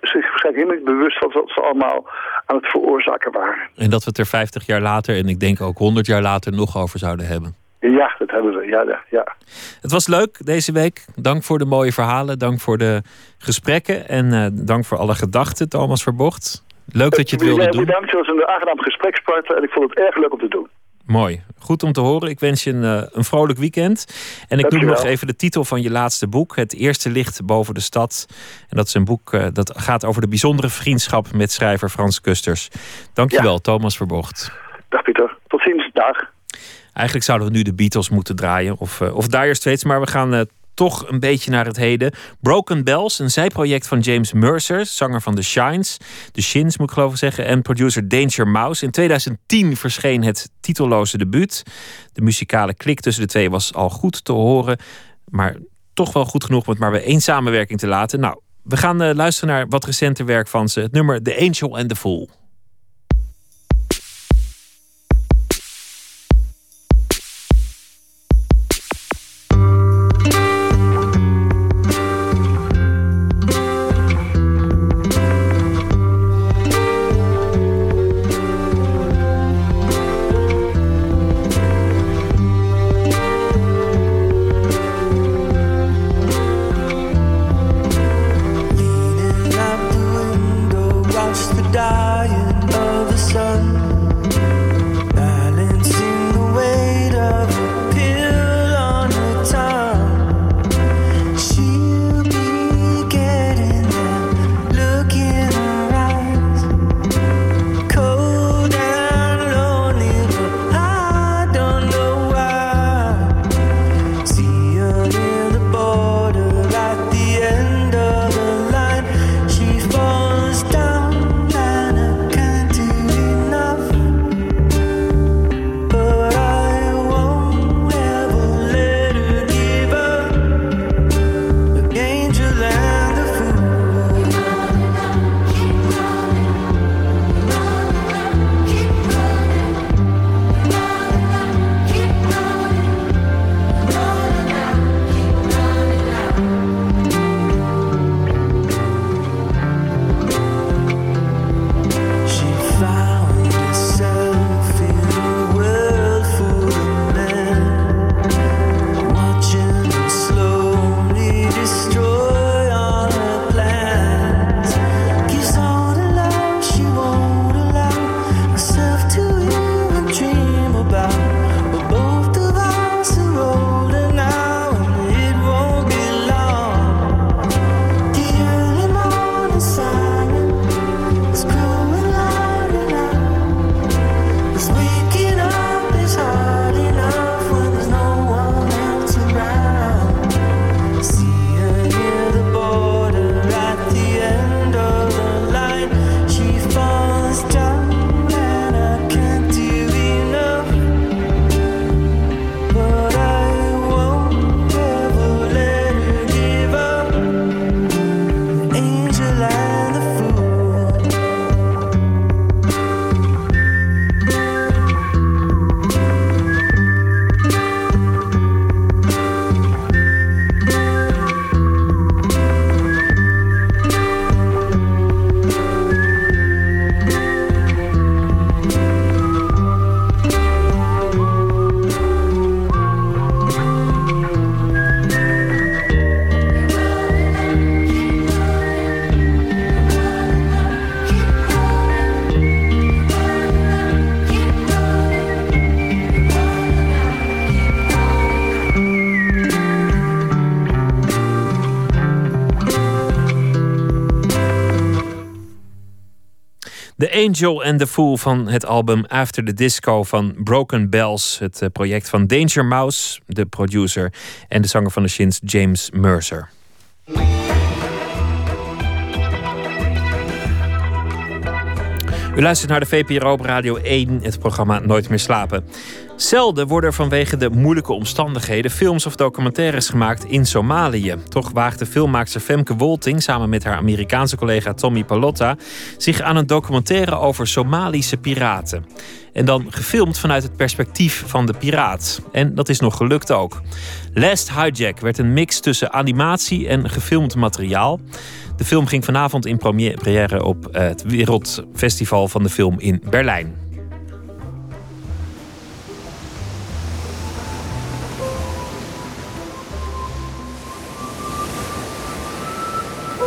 zich waarschijnlijk helemaal niet bewust van wat ze allemaal aan het veroorzaken waren. En dat we het er 50 jaar later, en ik denk ook 100 jaar later, nog over zouden hebben. Ja, dat hebben we. Ja, ja. Het was leuk deze week. Dank voor de mooie verhalen. Dank voor de gesprekken. En uh, dank voor alle gedachten, Thomas Verbocht. Leuk dat je het wilde doen. Bedankt. Het was een aangenaam gesprekspartner. En ik vond het erg leuk om te doen. Mooi. Goed om te horen. Ik wens je een, uh, een vrolijk weekend. En ik noem nog even de titel van je laatste boek. Het eerste licht boven de stad. En dat is een boek uh, dat gaat over de bijzondere vriendschap met schrijver Frans Kusters. Dankjewel, ja. Thomas Verbocht. Dag Pieter. Tot ziens. Dag. Eigenlijk zouden we nu de Beatles moeten draaien. Of, uh, of Dire Straits. Maar we gaan uh, toch een beetje naar het heden. Broken Bells, een zijproject van James Mercer, zanger van The Shines. The Shins moet ik geloof ik zeggen. En producer Danger Mouse. In 2010 verscheen het titelloze debuut. De muzikale klik tussen de twee was al goed te horen. Maar toch wel goed genoeg om het maar bij één samenwerking te laten. Nou, we gaan uh, luisteren naar wat recenter werk van ze. Het nummer The Angel and the Fool. Angel and the Fool van het album After the Disco van Broken Bells. Het eh, project van Danger Mouse, de producer, en de zanger van de Shins, James Mercer. U luistert naar de VPRO Radio 1, het programma Nooit meer slapen. Zelden worden vanwege de moeilijke omstandigheden films of documentaires gemaakt in Somalië. Toch waagde filmmaakster Femke Wolting samen met haar Amerikaanse collega Tommy Palotta zich aan een documentaire over Somalische piraten. En dan gefilmd vanuit het perspectief van de piraat. En dat is nog gelukt ook. Last Hijack werd een mix tussen animatie en gefilmd materiaal. De film ging vanavond in première op het Wereldfestival van de Film in Berlijn.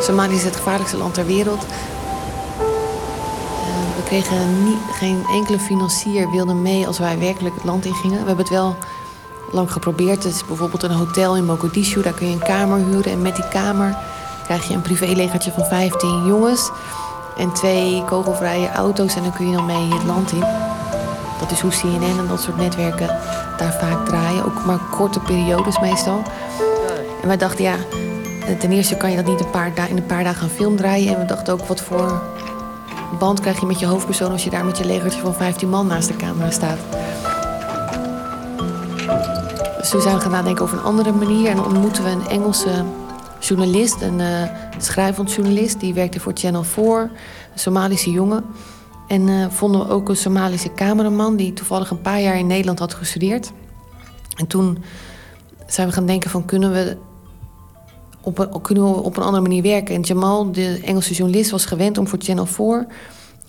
Somalië is het gevaarlijkste land ter wereld. Eh, we kregen niet, geen enkele financier wilde mee als wij werkelijk het land in gingen. We hebben het wel lang geprobeerd. Het is bijvoorbeeld een hotel in Mogadishu. Daar kun je een kamer huren. En met die kamer krijg je een privélegertje van 15 jongens. En twee kogelvrije auto's. En dan kun je dan mee het land in. Dat is hoe CNN en dat soort netwerken daar vaak draaien. Ook maar korte periodes meestal En wij dachten, ja, ten eerste kan je dat niet een paar in een paar dagen een film draaien. En we dachten ook, wat voor band krijg je met je hoofdpersoon als je daar met je legertje van 15 man naast de camera staat. Dus toen zijn we gaan nadenken over een andere manier. En ontmoeten we een Engelse journalist, een uh, schrijvend journalist. Die werkte voor Channel 4, een Somalische jongen. En uh, vonden we ook een Somalische cameraman... die toevallig een paar jaar in Nederland had gestudeerd. En toen zijn we gaan denken van... kunnen we op kunnen we op een andere manier werken? En Jamal, de Engelse journalist, was gewend om voor Channel 4...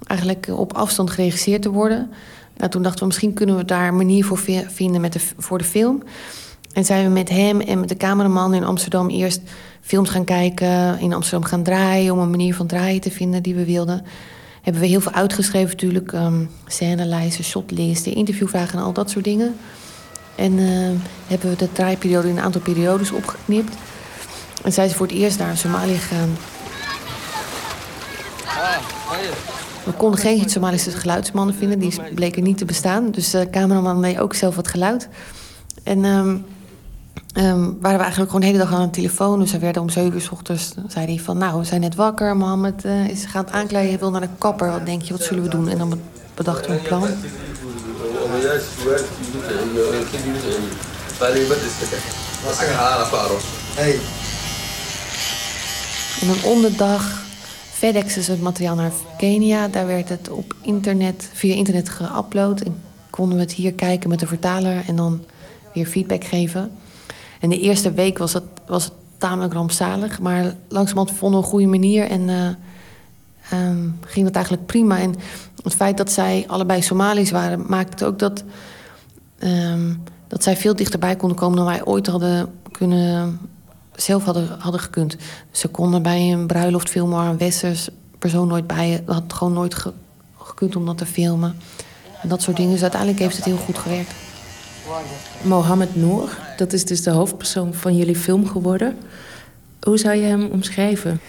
eigenlijk op afstand geregisseerd te worden... Nou, toen dachten we, misschien kunnen we daar een manier voor vinden met de, voor de film. En zijn we met hem en met de cameraman in Amsterdam eerst films gaan kijken, in Amsterdam gaan draaien, om een manier van draaien te vinden die we wilden. Hebben we heel veel uitgeschreven natuurlijk, um, scènelijsten, shotlisten, interviewvragen en al dat soort dingen. En uh, hebben we de draaiperiode in een aantal periodes opgeknipt. En zijn ze voor het eerst naar Somalië gegaan. We konden geen Somalische geluidsmannen vinden, die bleken niet te bestaan. Dus de cameraman deed ook zelf wat geluid. En um, um, waren we eigenlijk gewoon de hele dag aan de telefoon. Dus hij werd om zeven uur s ochtends. zei hij van, nou, we zijn net wakker. Mohammed uh, is gaat aankleden, hij wil naar de kapper. Wat denk je, wat zullen we doen? En dan bedachten we een plan. En dan om de dag FedEx is het materiaal naar Kenia. Daar werd het op internet, via internet geüpload. En konden we het hier kijken met de vertaler en dan weer feedback geven. En de eerste week was het, was het tamelijk rampzalig. Maar langzamerhand vonden we een goede manier en uh, um, ging dat eigenlijk prima. En het feit dat zij allebei Somalisch waren, maakte ook dat, um, dat zij veel dichterbij konden komen dan wij ooit hadden kunnen zelf hadden, hadden gekund. Ze konden bij een bruiloft filmen waar een westers persoon nooit bij had gewoon nooit gekund om dat te filmen. En dat soort dingen. Dus uiteindelijk heeft het heel goed gewerkt. Mohammed Noor, dat is dus de hoofdpersoon van jullie film geworden. Hoe zou je hem omschrijven?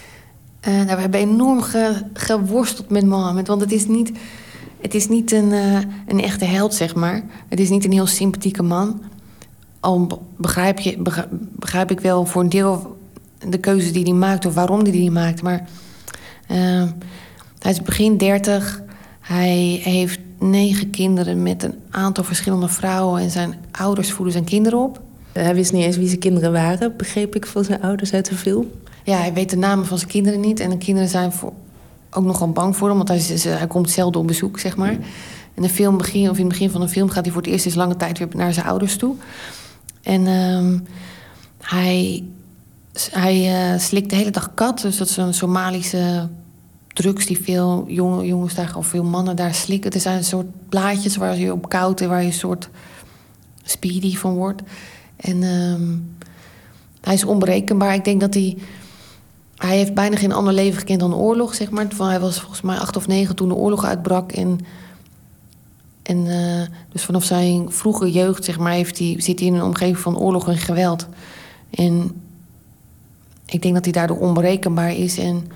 Uh, nou, we hebben enorm geworsteld met Mohammed. Want het is niet, het is niet een, uh, een echte held, zeg maar. Het is niet een heel sympathieke man al begrijp, je, begrijp ik wel voor een deel de keuze die hij maakt of waarom hij die maakt. Maar uh, hij is begin dertig. Hij heeft negen kinderen met een aantal verschillende vrouwen. En zijn ouders voeden zijn kinderen op. Hij wist niet eens wie zijn kinderen waren, begreep ik van zijn ouders uit de film. Ja, hij weet de namen van zijn kinderen niet. En de kinderen zijn voor, ook nogal bang voor hem, want hij, hij komt zelden op bezoek, zeg maar. In de film begin, of in het begin van de film gaat hij voor het eerst eens lange tijd weer naar zijn ouders toe. En um, hij, hij uh, slikt de hele dag kat. Dus dat is een Somalische drugs die veel jonge, jongens daar, of veel mannen daar slikken. Er zijn een soort plaatjes waar je op koud en waar je een soort speedy van wordt. En um, hij is onberekenbaar. Ik denk dat hij. Hij heeft bijna geen ander leven gekend dan oorlog, zeg maar. Hij was volgens mij acht of negen toen de oorlog uitbrak. En en uh, dus vanaf zijn vroege jeugd, zeg maar, heeft hij, zit hij in een omgeving van oorlog en geweld. En ik denk dat hij daardoor onberekenbaar is. En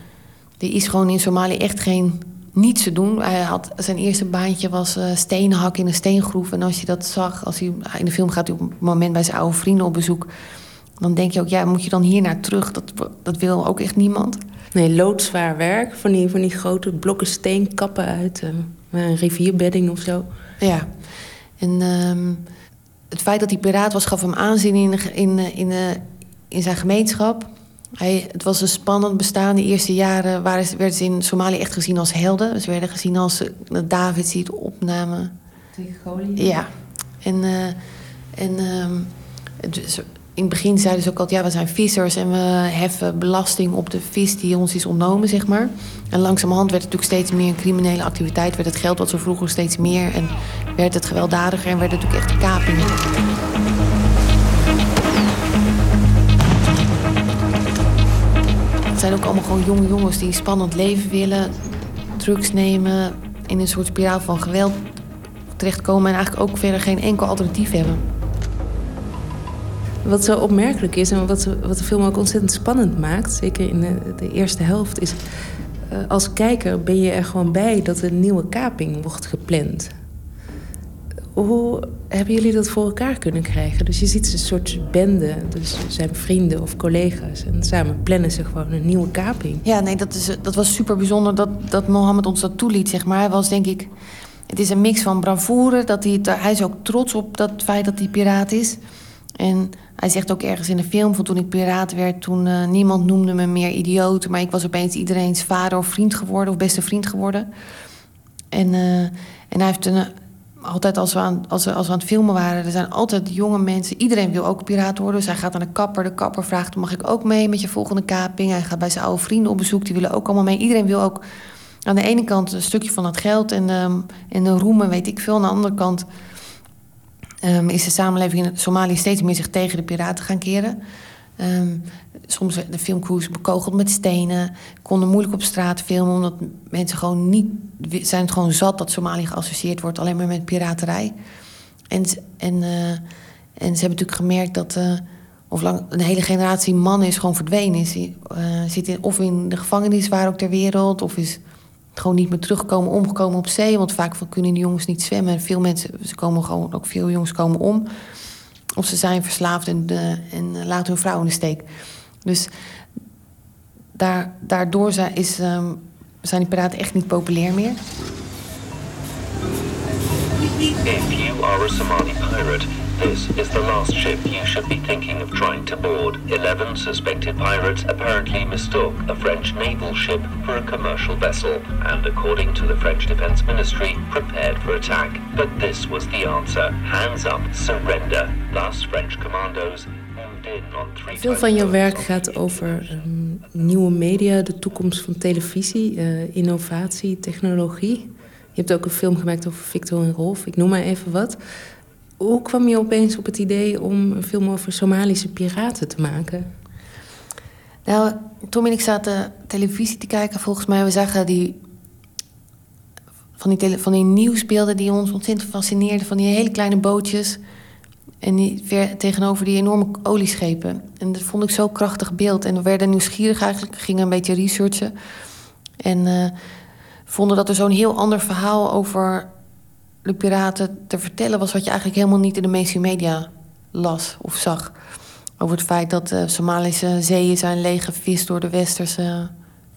er is gewoon in Somalië echt geen niets te doen. Hij had, zijn eerste baantje was uh, steenhak in een steengroef. En als je dat zag, als hij, in de film gaat hij op het moment bij zijn oude vrienden op bezoek. Dan denk je ook, ja, moet je dan hier naar terug? Dat, dat wil ook echt niemand. Nee, loodzwaar werk. Van die, van die grote blokken steen kappen uit uh, een rivierbedding of zo. Ja. En um, het feit dat hij piraat was, gaf hem aanzien in, in, in, in zijn gemeenschap. Hij, het was een spannend bestaan. De eerste jaren waren, werden ze in Somalië echt gezien als helden. Ze werden gezien als David die het opnamen. Tegen Goliath? Ja. En, uh, en um, in het begin zeiden ze ook altijd... ja, we zijn vissers en we heffen belasting op de vis die ons is ontnomen, zeg maar. En langzamerhand werd het natuurlijk steeds meer een criminele activiteit. Werd het geld wat ze vroeger steeds meer en werd het gewelddadiger... en werd het natuurlijk echt kapingen. Het zijn ook allemaal gewoon jonge jongens die een spannend leven willen... drugs nemen, in een soort spiraal van geweld terechtkomen... en eigenlijk ook verder geen enkel alternatief hebben. Wat zo opmerkelijk is en wat, wat de film ook ontzettend spannend maakt, zeker in de, de eerste helft, is uh, als kijker ben je er gewoon bij dat een nieuwe kaping wordt gepland. hoe hebben jullie dat voor elkaar kunnen krijgen? Dus je ziet een soort bende, dus zijn vrienden of collega's. En samen plannen ze gewoon een nieuwe kaping. Ja, nee, dat, is, dat was super bijzonder dat, dat Mohammed ons dat toeliet, zeg maar. Hij was denk ik... Het is een mix van bravoure. Dat hij, hij is ook trots op dat feit dat hij piraat is. En hij zegt ook ergens in de film van toen ik piraat werd... toen uh, niemand noemde me meer idioot... maar ik was opeens iedereen's vader of vriend geworden... of beste vriend geworden. En, uh, en hij heeft een, altijd als we, aan, als, we, als aan het filmen waren... er zijn altijd jonge mensen... iedereen wil ook piraat worden. Dus hij gaat naar de kapper. De kapper vraagt, mag ik ook mee met je volgende kaping? Hij gaat bij zijn oude vrienden op bezoek. Die willen ook allemaal mee. Iedereen wil ook aan de ene kant een stukje van het geld... en, um, en de roemen, weet ik veel. Aan de andere kant um, is de samenleving in Somalië steeds meer zich tegen de piraten gaan keren. Um, soms de filmcrews bekogeld met stenen. Konden moeilijk op straat filmen, omdat mensen gewoon niet... zijn het gewoon zat dat Somalië geassocieerd wordt alleen maar met piraterij. En, en, uh, en ze hebben natuurlijk gemerkt dat... Uh, of lang, een hele generatie mannen is gewoon verdwenen. Is, uh, zit in, of in de gevangenis waar ook ter wereld... of is gewoon niet meer terugkomen, omgekomen op zee. Want vaak kunnen die jongens niet zwemmen. En veel mensen, ze komen gewoon, ook veel jongens komen om. Of ze zijn verslaafd en, de, en laten hun vrouw in de steek. Dus daar, daardoor zijn, is, um, zijn die piraten echt niet populair meer. Somali pirate, this is the last ship you should be thinking of trying to board. Eleven suspected pirates apparently mistook a French naval ship for a commercial vessel, and according to the French Defense Ministry, prepared for attack. But this was the answer. Hands up, surrender. Thus, French commandos Veel van jouw werk gaat over um, nieuwe media, de toekomst van televisie, uh, innovatie, technologie. Je hebt ook een film gemaakt over Victor en Rolf, ik noem maar even wat. Hoe kwam je opeens op het idee om een film over Somalische piraten te maken? Nou, Tom en ik zaten televisie te kijken. Volgens mij, we zagen die van die, van die nieuwsbeelden die ons ontzettend fascineerden. Van die hele kleine bootjes. En die, tegenover die enorme olieschepen. En dat vond ik zo'n krachtig beeld. En we werden nieuwsgierig eigenlijk, gingen een beetje researchen. En uh, vonden dat er zo'n heel ander verhaal over de piraten te vertellen was... wat je eigenlijk helemaal niet in de mainstream media las of zag. Over het feit dat de Somalische zeeën zijn leeggevist door de westerse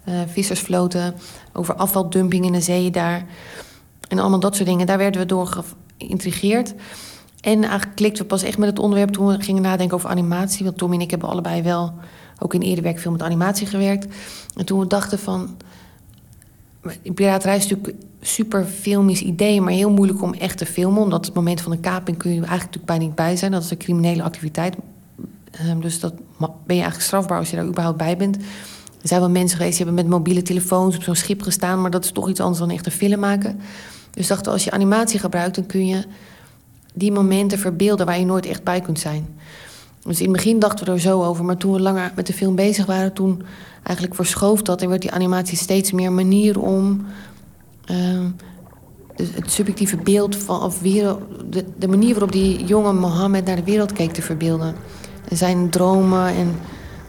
uh, vissersvloten. Over afvaldumping in de zeeën daar. En allemaal dat soort dingen. Daar werden we door geïntrigeerd. En eigenlijk klikten we pas echt met het onderwerp toen we gingen nadenken over animatie. Want Tommy en ik hebben allebei wel ook in eerder veel met animatie gewerkt. En toen we dachten van. Piraterij is natuurlijk super filmisch idee, maar heel moeilijk om echt te filmen. Omdat het moment van een kaping kun je eigenlijk natuurlijk bijna niet bij zijn. Dat is een criminele activiteit. Um, dus dat ben je eigenlijk strafbaar als je daar überhaupt bij bent. Er zijn wel mensen geweest die hebben met mobiele telefoons op zo'n schip gestaan, maar dat is toch iets anders dan echt een film maken. Dus dachten, als je animatie gebruikt, dan kun je die momenten verbeelden waar je nooit echt bij kunt zijn. Dus in het begin dachten we er zo over, maar toen we langer met de film bezig waren, toen eigenlijk verschoof dat en werd die animatie steeds meer manier om uh, het subjectieve beeld van, of wereld, de, de, manier waarop die jonge Mohammed naar de wereld keek te verbeelden. En zijn dromen en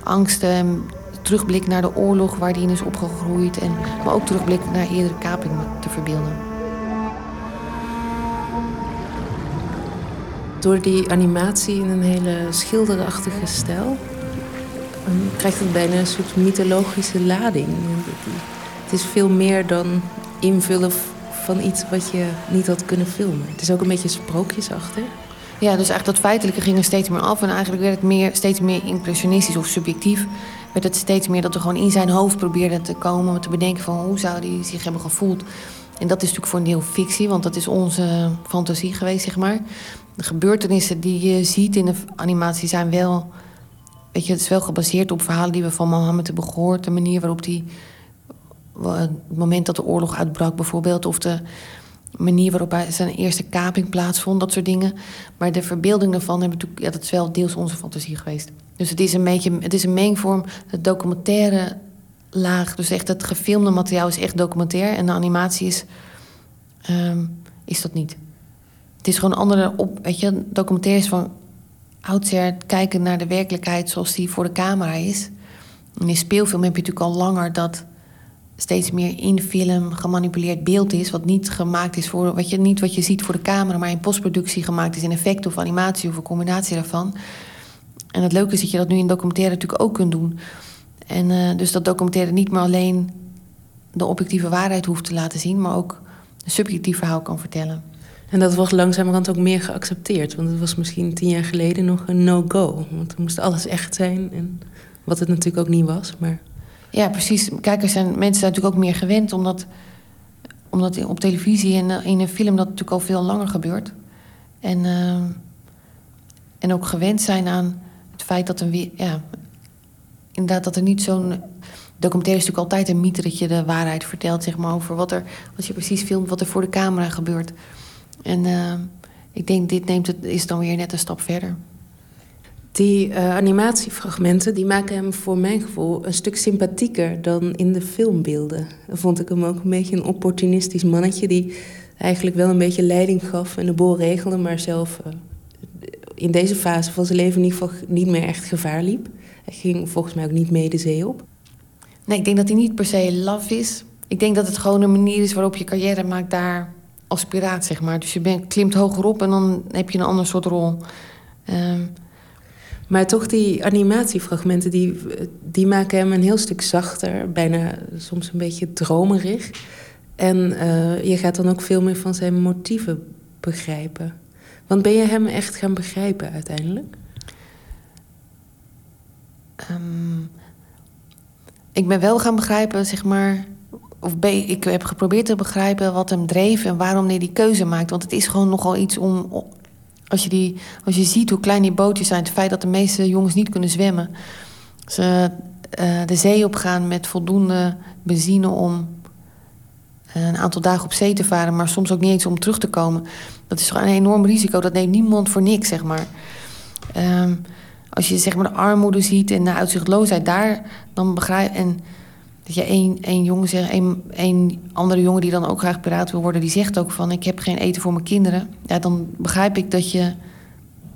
angsten, en terugblik naar de oorlog waar hij in is opgegroeid, en, maar ook terugblik naar eerdere kapingen te verbeelden. door die animatie in een hele schilderachtige stijl krijgt het bijna een soort mythologische lading. Het is veel meer dan invullen van iets wat je niet had kunnen filmen. Het is ook een beetje sprookjesachtig. Ja, dus eigenlijk dat feitelijke ging er steeds meer af. En eigenlijk werd het meer, steeds meer impressionistisch of subjectief. Werd het steeds meer dat we gewoon in zijn hoofd probeerden te komen... om te bedenken van hoe zou hij zich hebben gevoeld. En dat is natuurlijk voor een deel fictie, want dat is onze fantasie geweest, zeg maar de gebeurtenissen die je ziet in de animatie zijn wel. Weet je, het is wel gebaseerd op verhalen die we van Mohammed hebben gehoord. De manier waarop die. Het moment dat de oorlog uitbrak, bijvoorbeeld. Of de manier waarop hij zijn eerste kaping plaatsvond, dat soort dingen. Maar de verbeelding daarvan hebben natuurlijk. Dat is wel deels onze fantasie geweest. Dus het is een beetje. Het is een mengvorm. Het documentaire laag. Dus echt het gefilmde materiaal is echt documentair. En de animatie is. Um, is dat niet het is gewoon andere op, weet je, documentaires van oudsher kijken naar de werkelijkheid zoals die voor de camera is. In een speelfilm heb je natuurlijk al langer dat steeds meer in film gemanipuleerd beeld is. Wat niet gemaakt is voor. Wat je, niet wat je ziet voor de camera, maar in postproductie gemaakt is in effect of animatie of een combinatie daarvan. En het leuke is dat je dat nu in documentaire natuurlijk ook kunt doen. En uh, dus dat documentaire niet meer alleen de objectieve waarheid hoeft te laten zien, maar ook een subjectief verhaal kan vertellen. En dat wordt langzamerhand ook meer geaccepteerd. Want het was misschien tien jaar geleden nog een no-go. Want er moest alles echt zijn. En wat het natuurlijk ook niet was. Maar... Ja, precies. Kijkers zijn mensen zijn natuurlijk ook meer gewend. Omdat, omdat op televisie en in een film dat natuurlijk al veel langer gebeurt. En, uh, en ook gewend zijn aan het feit dat er, ja, inderdaad, dat er niet zo'n documentaire is natuurlijk altijd een mythe dat je de waarheid vertelt, zeg maar, over wat er, als je precies filmt, wat er voor de camera gebeurt. En uh, ik denk, dit neemt het, is dan weer net een stap verder. Die uh, animatiefragmenten die maken hem voor mijn gevoel een stuk sympathieker dan in de filmbeelden. Dan vond ik hem ook een beetje een opportunistisch mannetje die eigenlijk wel een beetje leiding gaf en de boel regelde, maar zelf uh, in deze fase van zijn leven in ieder geval niet meer echt gevaar liep. Hij ging volgens mij ook niet mee de zee op. Nee, ik denk dat hij niet per se love is. Ik denk dat het gewoon een manier is waarop je carrière maakt daar als piraat, zeg maar. Dus je bent, klimt hoger op en dan heb je een ander soort rol. Um, maar toch die animatiefragmenten, die, die maken hem een heel stuk zachter. Bijna soms een beetje dromerig. En uh, je gaat dan ook veel meer van zijn motieven begrijpen. Want ben je hem echt gaan begrijpen uiteindelijk? Um, ik ben wel gaan begrijpen, zeg maar. Ik heb geprobeerd te begrijpen wat hem dreef en waarom hij die keuze maakt. Want het is gewoon nogal iets om. Als je, die, als je ziet hoe klein die bootjes zijn, het feit dat de meeste jongens niet kunnen zwemmen. Ze uh, de zee opgaan met voldoende benzine om uh, een aantal dagen op zee te varen, maar soms ook niet eens om terug te komen. Dat is gewoon een enorm risico. Dat neemt niemand voor niks, zeg maar. Um, als je zeg maar de armoede ziet en de uitzichtloosheid daar, dan begrijp en dat je één, één jongen zegt, één, één andere jongen die dan ook graag piraat wil worden, die zegt ook van ik heb geen eten voor mijn kinderen. Ja, dan begrijp ik dat je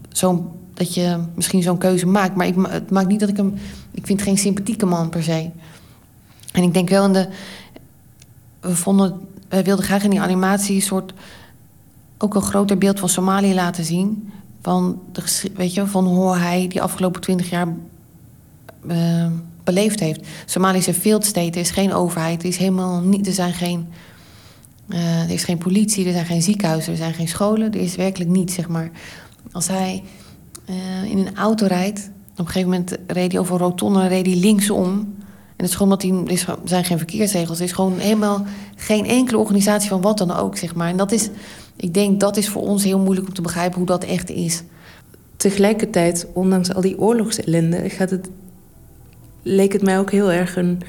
zo'n dat je misschien zo'n keuze maakt. Maar ik, het maakt niet dat ik hem. Ik vind geen sympathieke man per se. En ik denk wel in de. We vonden. Wij wilden graag in die animatie een soort. ook een groter beeld van Somalië laten zien van, de, weet je, van hoe hij die afgelopen twintig jaar uh, beleefd heeft. Somalië is een field state, er is geen overheid, er is helemaal niet, er zijn geen, uh, er is geen politie, er zijn geen ziekenhuizen, er zijn geen scholen, er is werkelijk niets, zeg maar. Als hij uh, in een auto rijdt, op een gegeven moment reed hij over een rotonde, reed hij linksom. En het is gewoon er zijn geen verkeersregels, er is gewoon helemaal geen enkele organisatie van wat dan ook, zeg maar. En dat is ik denk dat is voor ons heel moeilijk om te begrijpen hoe dat echt is. Tegelijkertijd, ondanks al die oorlogsellende, gaat het, leek het mij ook heel erg een,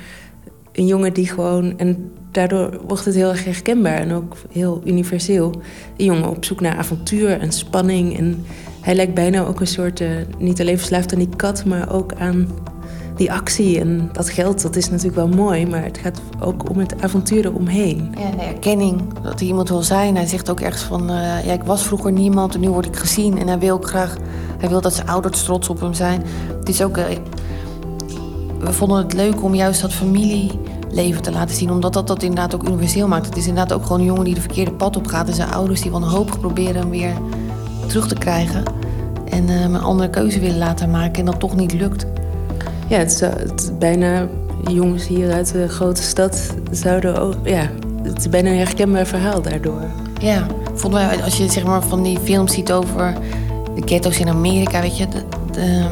een jongen die gewoon. En daardoor wordt het heel erg herkenbaar en ook heel universeel. Een jongen op zoek naar avontuur en spanning. En hij lijkt bijna ook een soort. Uh, niet alleen verslaafd aan die kat, maar ook aan die actie en dat geld, dat is natuurlijk wel mooi, maar het gaat ook om het avontuur eromheen. Ja, de erkenning dat hij iemand wil zijn. Hij zegt ook ergens van, uh, ja, ik was vroeger niemand en nu word ik gezien. En hij wil ook graag, hij wil dat zijn ouders trots op hem zijn. Het is ook, uh, we vonden het leuk om juist dat familieleven te laten zien, omdat dat dat inderdaad ook universeel maakt. Het is inderdaad ook gewoon een jongen die de verkeerde pad op gaat en zijn ouders die wanhopig proberen hem weer terug te krijgen. En uh, een andere keuze willen laten maken en dat toch niet lukt. Ja, het is, het bijna jongens hier uit de grote stad zouden ook. Ja, het is bijna een herkenbaar verhaal daardoor. Ja, volgens mij, als je zeg maar van die films ziet over de ghetto's in Amerika, weet je, de, de,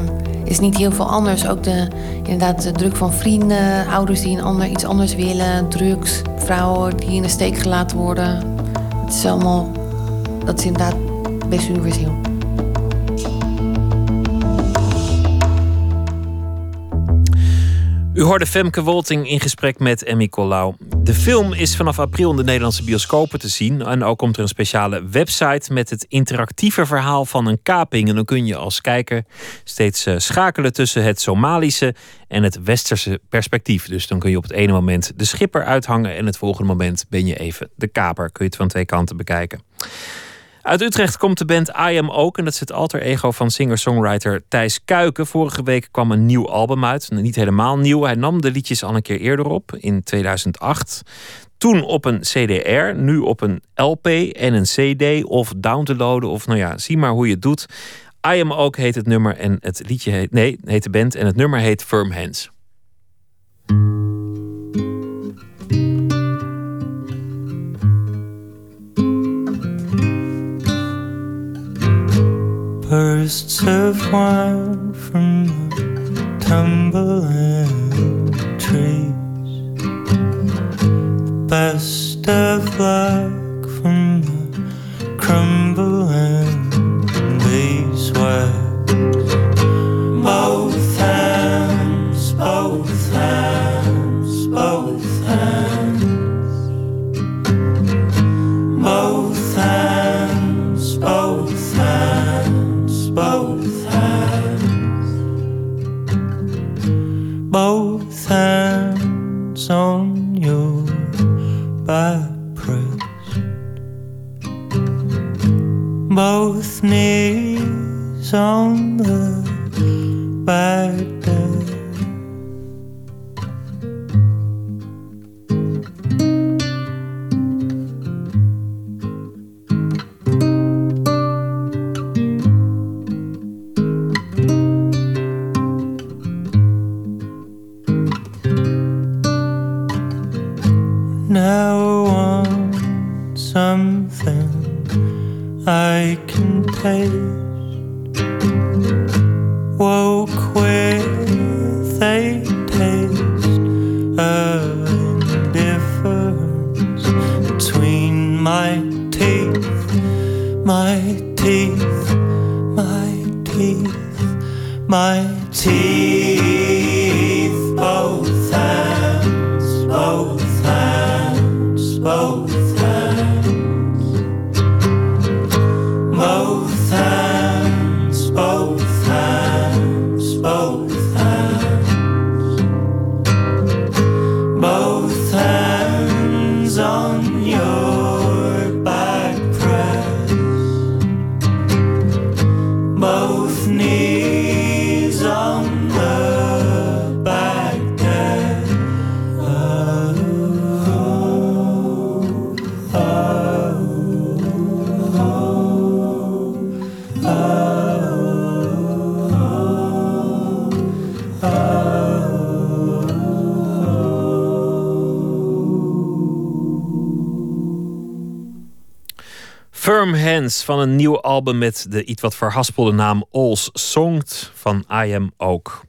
is niet heel veel anders. Ook de, inderdaad, de druk van vrienden, ouders die een ander, iets anders willen, drugs, vrouwen die in de steek gelaten worden. Het is allemaal, dat is inderdaad best universeel. U hoorde Femke Wolting in gesprek met Emmy Collau. De film is vanaf april in de Nederlandse bioscopen te zien. En ook komt er een speciale website met het interactieve verhaal van een kaping. En dan kun je als kijker steeds eh, schakelen tussen het Somalische en het Westerse perspectief. Dus dan kun je op het ene moment de schipper uithangen en het volgende moment ben je even de kaper. Kun je het van twee kanten bekijken. Uit Utrecht komt de band I Am Ook. En dat is het alter ego van singer-songwriter Thijs Kuiken. Vorige week kwam een nieuw album uit. Niet helemaal nieuw. Hij nam de liedjes al een keer eerder op, in 2008. Toen op een CDR, nu op een LP en een CD of downloaden. Of nou ja, zie maar hoe je het doet. I Am Ook heet het nummer en het liedje heet, nee, heet de band en het nummer heet Firm Hands. Bursts of wine from the tumbling trees. Best of luck from the crumbling beeswax. Both knees on the back deck. Van een nieuw album met de iets wat verhaspelde naam All's Songt van I Am Ook.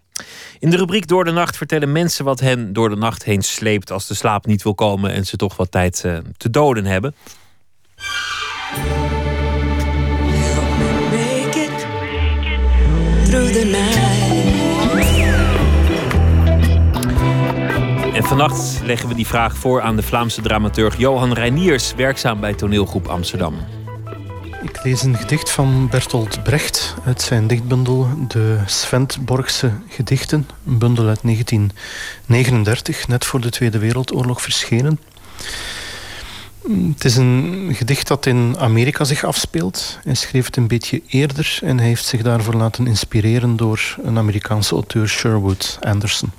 In de rubriek Door de Nacht vertellen mensen wat hen door de nacht heen sleept als de slaap niet wil komen en ze toch wat tijd eh, te doden hebben. En vannacht leggen we die vraag voor aan de Vlaamse dramaturg Johan Reiniers, werkzaam bij toneelgroep Amsterdam. Lees een gedicht van Bertolt Brecht uit zijn dichtbundel De Svendborgse Gedichten. Een bundel uit 1939, net voor de Tweede Wereldoorlog verschenen. Het is een gedicht dat in Amerika zich afspeelt. Hij schreef het een beetje eerder en hij heeft zich daarvoor laten inspireren door een Amerikaanse auteur Sherwood Anderson.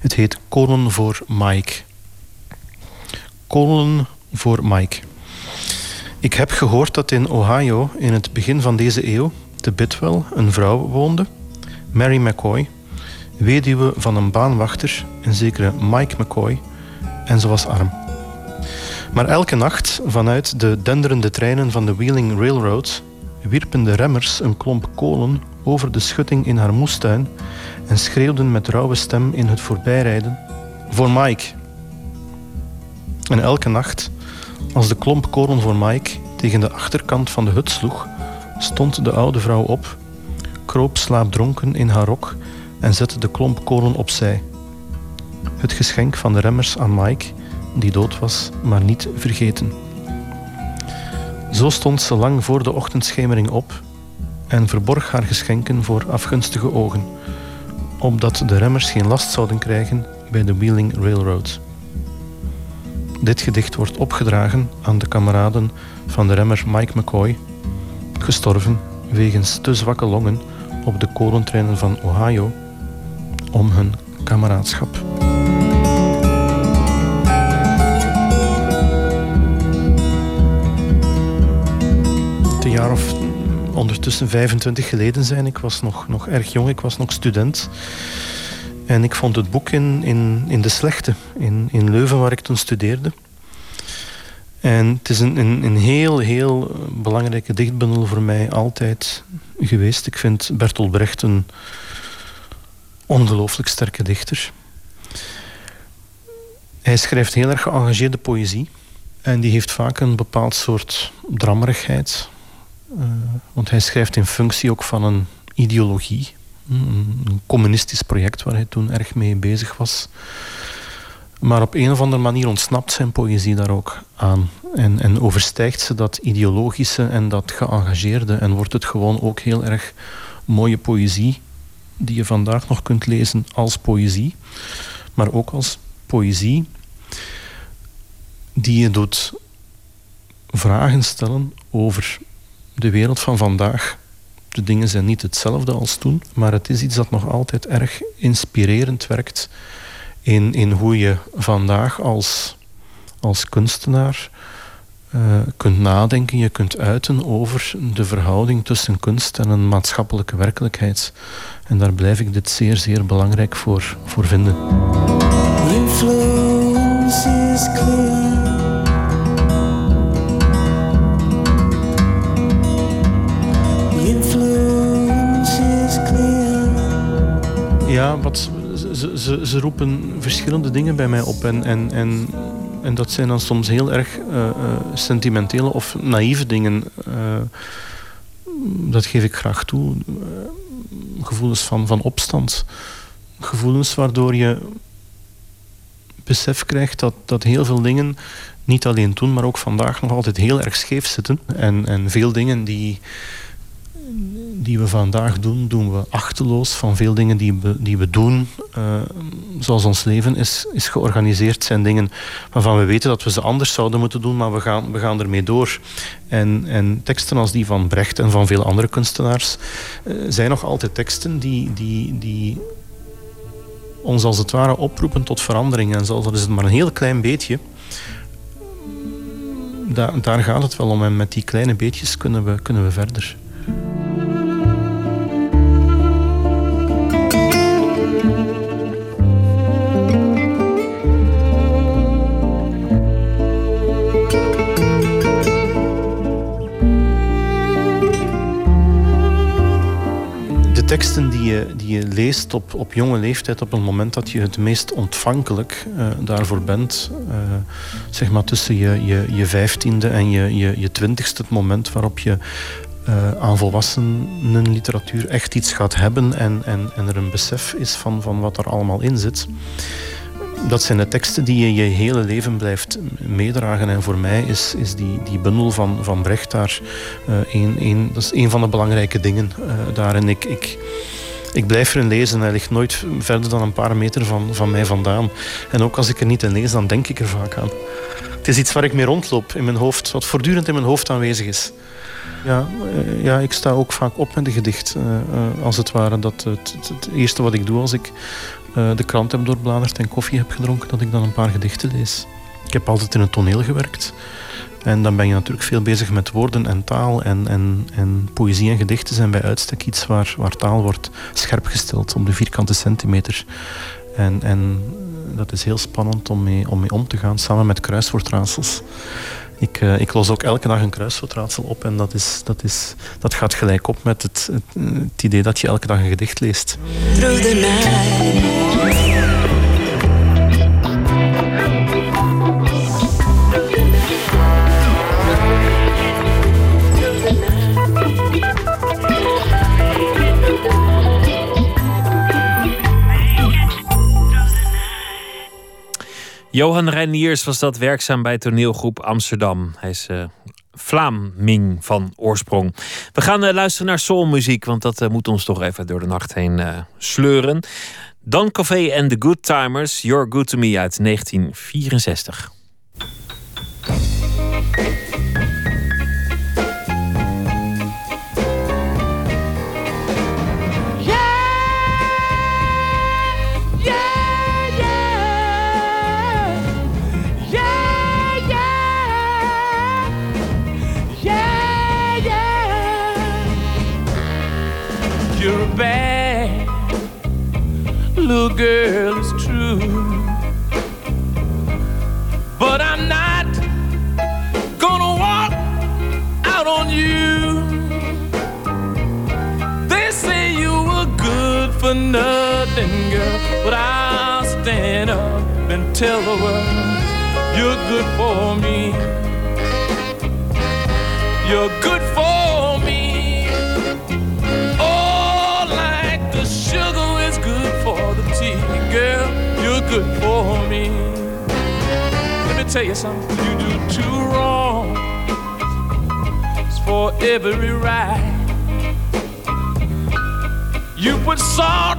Het heet Kolen voor Mike. Kolen voor Mike. Ik heb gehoord dat in Ohio in het begin van deze eeuw te Bidwell een vrouw woonde, Mary McCoy, weduwe van een baanwachter, een zekere Mike McCoy, en ze was arm. Maar elke nacht vanuit de denderende treinen van de Wheeling Railroad wierpen de remmers een klomp kolen over de schutting in haar moestuin en schreeuwden met rauwe stem in het voorbijrijden: Voor Mike! En elke nacht, als de klomp kolen voor Mike tegen de achterkant van de hut sloeg, stond de oude vrouw op, kroop slaapdronken in haar rok en zette de klomp kolen opzij. Het geschenk van de remmers aan Mike, die dood was, maar niet vergeten. Zo stond ze lang voor de ochtendschemering op en verborg haar geschenken voor afgunstige ogen, opdat de remmers geen last zouden krijgen bij de Wheeling Railroad. Dit gedicht wordt opgedragen aan de kameraden van de remmer Mike McCoy, gestorven wegens te zwakke longen op de kolentreinen van Ohio, om hun kameraadschap. Een jaar of ondertussen 25 geleden zijn. Ik was nog, nog erg jong, ik was nog student. En ik vond het boek in, in, in de slechte, in, in Leuven waar ik toen studeerde. En het is een, een, een heel, heel belangrijke dichtbundel voor mij altijd geweest. Ik vind Bertolt Brecht een ongelooflijk sterke dichter. Hij schrijft heel erg geëngageerde poëzie. En die heeft vaak een bepaald soort drammerigheid. Uh, want hij schrijft in functie ook van een ideologie. Een communistisch project waar hij toen erg mee bezig was. Maar op een of andere manier ontsnapt zijn poëzie daar ook aan. En, en overstijgt ze dat ideologische en dat geëngageerde. En wordt het gewoon ook heel erg mooie poëzie. Die je vandaag nog kunt lezen als poëzie. Maar ook als poëzie die je doet vragen stellen over de wereld van vandaag. De dingen zijn niet hetzelfde als toen, maar het is iets dat nog altijd erg inspirerend werkt in, in hoe je vandaag als, als kunstenaar uh, kunt nadenken, je kunt uiten over de verhouding tussen kunst en een maatschappelijke werkelijkheid. En daar blijf ik dit zeer, zeer belangrijk voor, voor vinden. Influence. Ja, wat, ze, ze, ze, roepen verschillende dingen bij mij op. En, en, en, en dat zijn dan soms heel erg uh, uh, sentimentele of naïeve dingen. Uh, dat geef ik graag toe. gevoelens van, van opstand. Gevoelens waardoor je besef krijgt dat, dat heel veel dingen, niet alleen toen, maar ook vandaag nog altijd heel erg scheef zitten. En, en veel dingen die, die we vandaag doen, doen we achteloos. Van veel dingen die we, die we doen, uh, zoals ons leven is, is georganiseerd, zijn dingen waarvan we weten dat we ze anders zouden moeten doen, maar we gaan, we gaan ermee door. En, en teksten als die van Brecht en van veel andere kunstenaars uh, zijn nog altijd teksten die, die, die ons als het ware oproepen tot verandering. En zelfs al is het maar een heel klein beetje, daar, daar gaat het wel om. En met die kleine beetjes kunnen we, kunnen we verder. Teksten die je, die je leest op, op jonge leeftijd, op het moment dat je het meest ontvankelijk uh, daarvoor bent, uh, zeg maar tussen je, je, je vijftiende en je, je, je twintigste, het moment waarop je uh, aan volwassenenliteratuur echt iets gaat hebben en, en, en er een besef is van, van wat er allemaal in zit dat zijn de teksten die je je hele leven blijft meedragen. En voor mij is, is die, die bundel van, van Brecht daar uh, een, een, dat is een van de belangrijke dingen uh, daar. En ik, ik, ik blijf erin lezen. Hij ligt nooit verder dan een paar meter van, van mij vandaan. En ook als ik er niet in lees, dan denk ik er vaak aan. Het is iets waar ik mee rondloop in mijn hoofd, wat voortdurend in mijn hoofd aanwezig is. Ja, uh, ja, ik sta ook vaak op met een gedicht. Als het ware. Dat het, het, eerste wat ik doe als ik de krant heb doorbladerd en koffie heb gedronken, dat ik dan een paar gedichten lees. Ik heb altijd in het toneel gewerkt. En dan ben je natuurlijk veel bezig met woorden en taal. En, en, en poëzie en gedichten zijn bij uitstek iets waar, waar taal wordt scherp gesteld op de vierkante centimeter. En, en dat is heel spannend om mee, om mee om te gaan, samen met kruiswoordraadsels. Ik, uh, ik los ook elke dag een kruiswoordraadsel op en dat, is, dat, is, dat gaat gelijk op met het, het, idee dat je elke dag een gedicht leest. Johan Reiniers was dat werkzaam bij toneelgroep Amsterdam. Hij is uh, van oorsprong. We gaan uh, luisteren naar soulmuziek, want dat uh, moet ons toch even door de nacht heen sleuren. Dan Café en The Good Timers, You're Good To Me uit 1964. Little girl, it's true. But I'm not gonna walk out on you. They say you were good for nothing, girl. But I'll stand up and tell the world you're good for me. You're good for tell you something. You do two wrong It's for every right. You put salt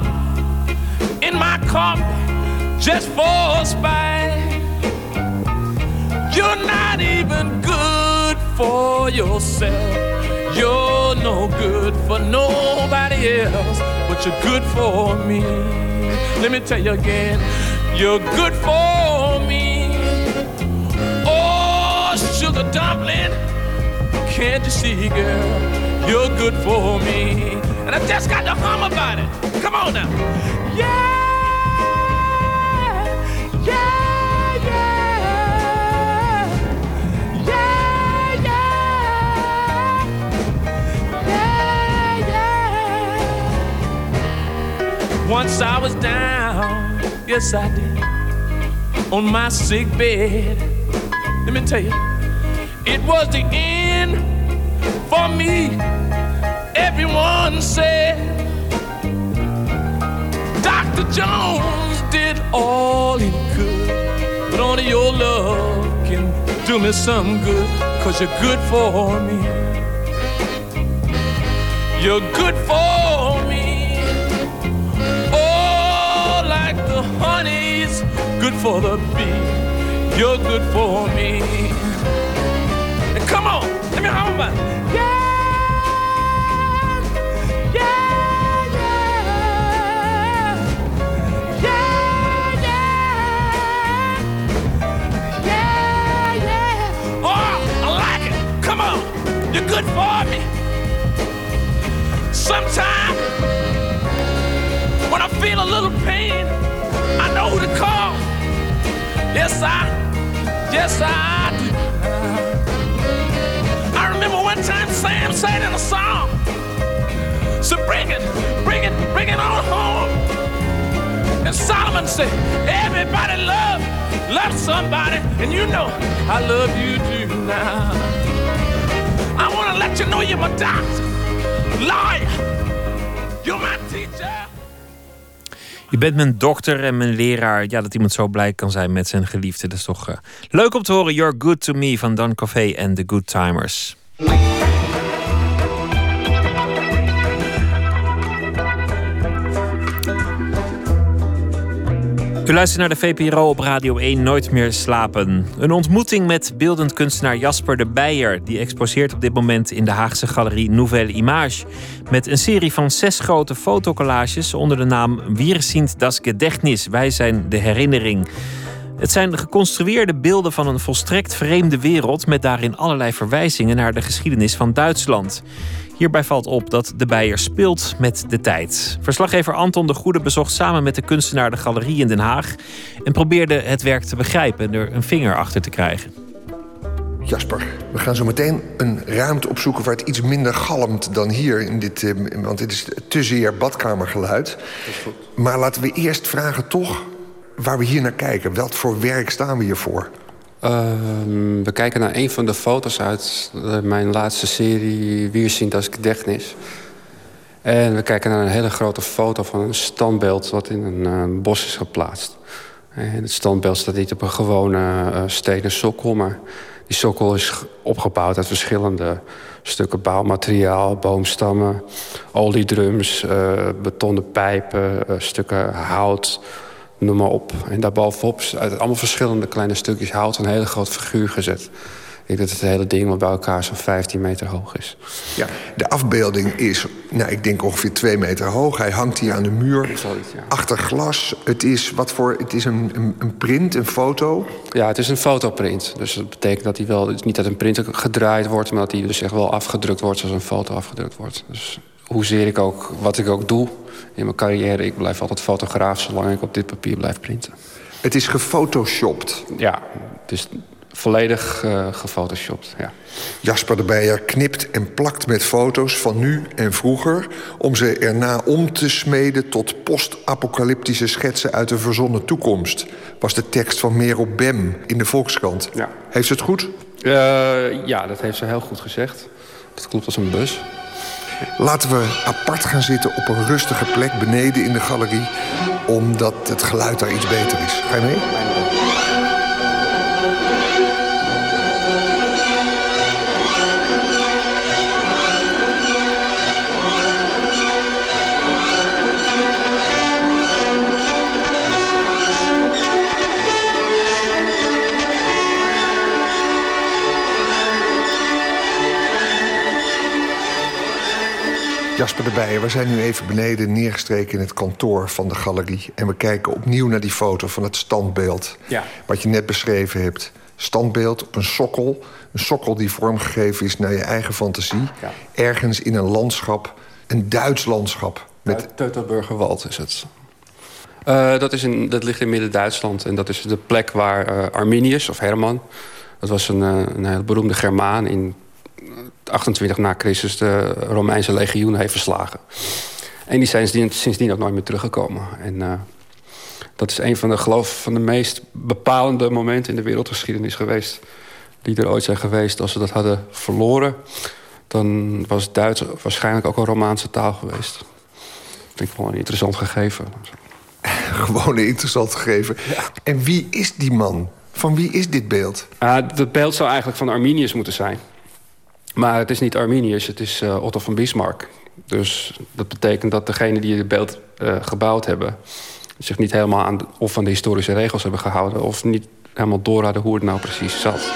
in my coffee just for spite. You're not even good for yourself. You're no good for nobody else, but you're good for me. Let me tell you again, you're good for Sugar dumpling, can't you see, girl? You're good for me. And I just got to hum about it. Come on now. Yeah, yeah. Once I was down, yes I did, on my sick bed. Let me tell you, it was the end for me. Everyone said Dr. Jones did all he could, but only your love can do me some good, cause you're good for me. You're good for me. Oh, like the honey's good for the bee. You're good for me. Let me about it. Yeah. Yeah, yeah. Yeah, yeah. Yeah, yeah. Oh, I like it. Come on. You're good for me. Sometimes when I feel a little pain, I know who to call. Yes, I, yes, I one Sam said in a song, so bring it, bring it, bring it on home. And Solomon said, everybody love, love somebody, and you know I love you too now. I want to let you know you're my doctor, lawyer, you're my teacher. Je bent mijn dokter en mijn leraar. Ja, dat iemand zo blij kan zijn met zijn geliefde. Dat is toch eh, leuk om te horen. You're Good To Me van Don Covey en The Good Timers. U luistert naar de VPRO op Radio 1 Nooit meer slapen. Een ontmoeting met beeldend kunstenaar Jasper de Beijer. Die exposeert op dit moment in de Haagse galerie Nouvelle Image. Met een serie van zes grote fotocollages onder de naam Wir sind das Gedächtnis. Wij zijn de herinnering. Het zijn geconstrueerde beelden van een volstrekt vreemde wereld. met daarin allerlei verwijzingen naar de geschiedenis van Duitsland. Hierbij valt op dat de Beijer speelt met de tijd. Verslaggever Anton de Goede bezocht samen met de kunstenaar de galerie in Den Haag. en probeerde het werk te begrijpen en er een vinger achter te krijgen. Jasper, we gaan zo meteen een ruimte opzoeken waar het iets minder galmt dan hier. In dit, eh, want dit is te zeer badkamergeluid. Maar laten we eerst vragen toch waar we hier naar kijken. Wat voor werk staan we hier voor? Ehm, we kijken naar een van de foto's uit eh, mijn laatste serie... Wir sind das Gedächtnis. En we kijken naar een hele grote foto van een standbeeld... wat in een eh, bos is geplaatst. En het standbeeld staat niet op een gewone uh, stenen sokkel... maar die sokkel is opgebouwd uit verschillende stukken bouwmateriaal... boomstammen, oliedrums, betonnen pijpen, stukken hout noem maar op. En daarbovenop uit allemaal verschillende kleine stukjes hout een hele grote figuur gezet. Ik denk dat het hele ding wat bij elkaar zo'n 15 meter hoog is. Ja, de afbeelding is, nou, ik denk ongeveer 2 meter hoog. Hij hangt hier aan de muur, ja. achter glas. Het is, wat voor, het is een, een, een, print, een foto? Ja, het is een fotoprint. Dus dat betekent dat hij wel, niet dat een print gedraaid wordt... maar dat hij dus echt wel afgedrukt wordt zoals een foto afgedrukt wordt. Dus hoezeer ik ook, wat ik ook doe in mijn carrière... ik blijf altijd fotograaf zolang ik op dit papier blijf printen. Het is gefotoshopt. Ja, het is volledig uh, gefotoshopt, ja. Jasper de Beijer knipt en plakt met foto's van nu en vroeger... om ze erna om te smeden tot post-apocalyptische schetsen... uit de verzonnen toekomst, was de tekst van Merel Bem in de Volkskrant. Ja. Heeft ze het goed? Uh, ja, dat heeft ze heel goed gezegd. Dat klopt als een bus. Laten we apart gaan zitten op een rustige plek beneden in de galerie... omdat het geluid daar iets beter is. Ga je mee? Jasper de Beijer, we zijn nu even beneden neergestreken in het kantoor van de galerie. En we kijken opnieuw naar die foto van het standbeeld. Ja. Wat je net beschreven hebt. Standbeeld op een sokkel. Een sokkel die vormgegeven is naar je eigen fantasie. Ja. Ergens in een landschap. Een Duits landschap. Met... Teutoburgerwald is het. Uh, dat, is in, dat ligt in Midden-Duitsland. En dat is de plek waar uh, Arminius, of Herman... dat was een, uh, een heel beroemde Germaan in 28 na Christus de Romeinse legioen heeft verslagen. En die zijn sindsdien, ook nooit meer teruggekomen. En uh, dat is een van de, geloof van de meest bepalende momenten in de wereldgeschiedenis geweest. Die er ooit zijn geweest. Als ze dat hadden verloren, dan was Duits waarschijnlijk ook een Romaanse taal geweest. Dat vind ik wel een interessant gegeven. Gewoon een interessant gegeven. Ja. En wie is die man? Van wie is dit beeld? Uh, het beeld zou eigenlijk van Arminius moeten zijn. Maar het is niet Arminius, het is uh, Otto van Bismarck. Dus dat betekent dat degenen die het beeld uh, gebouwd hebben... zich niet helemaal aan of aan de historische regels hebben gehouden... of niet helemaal door hadden hoe het nou precies zat.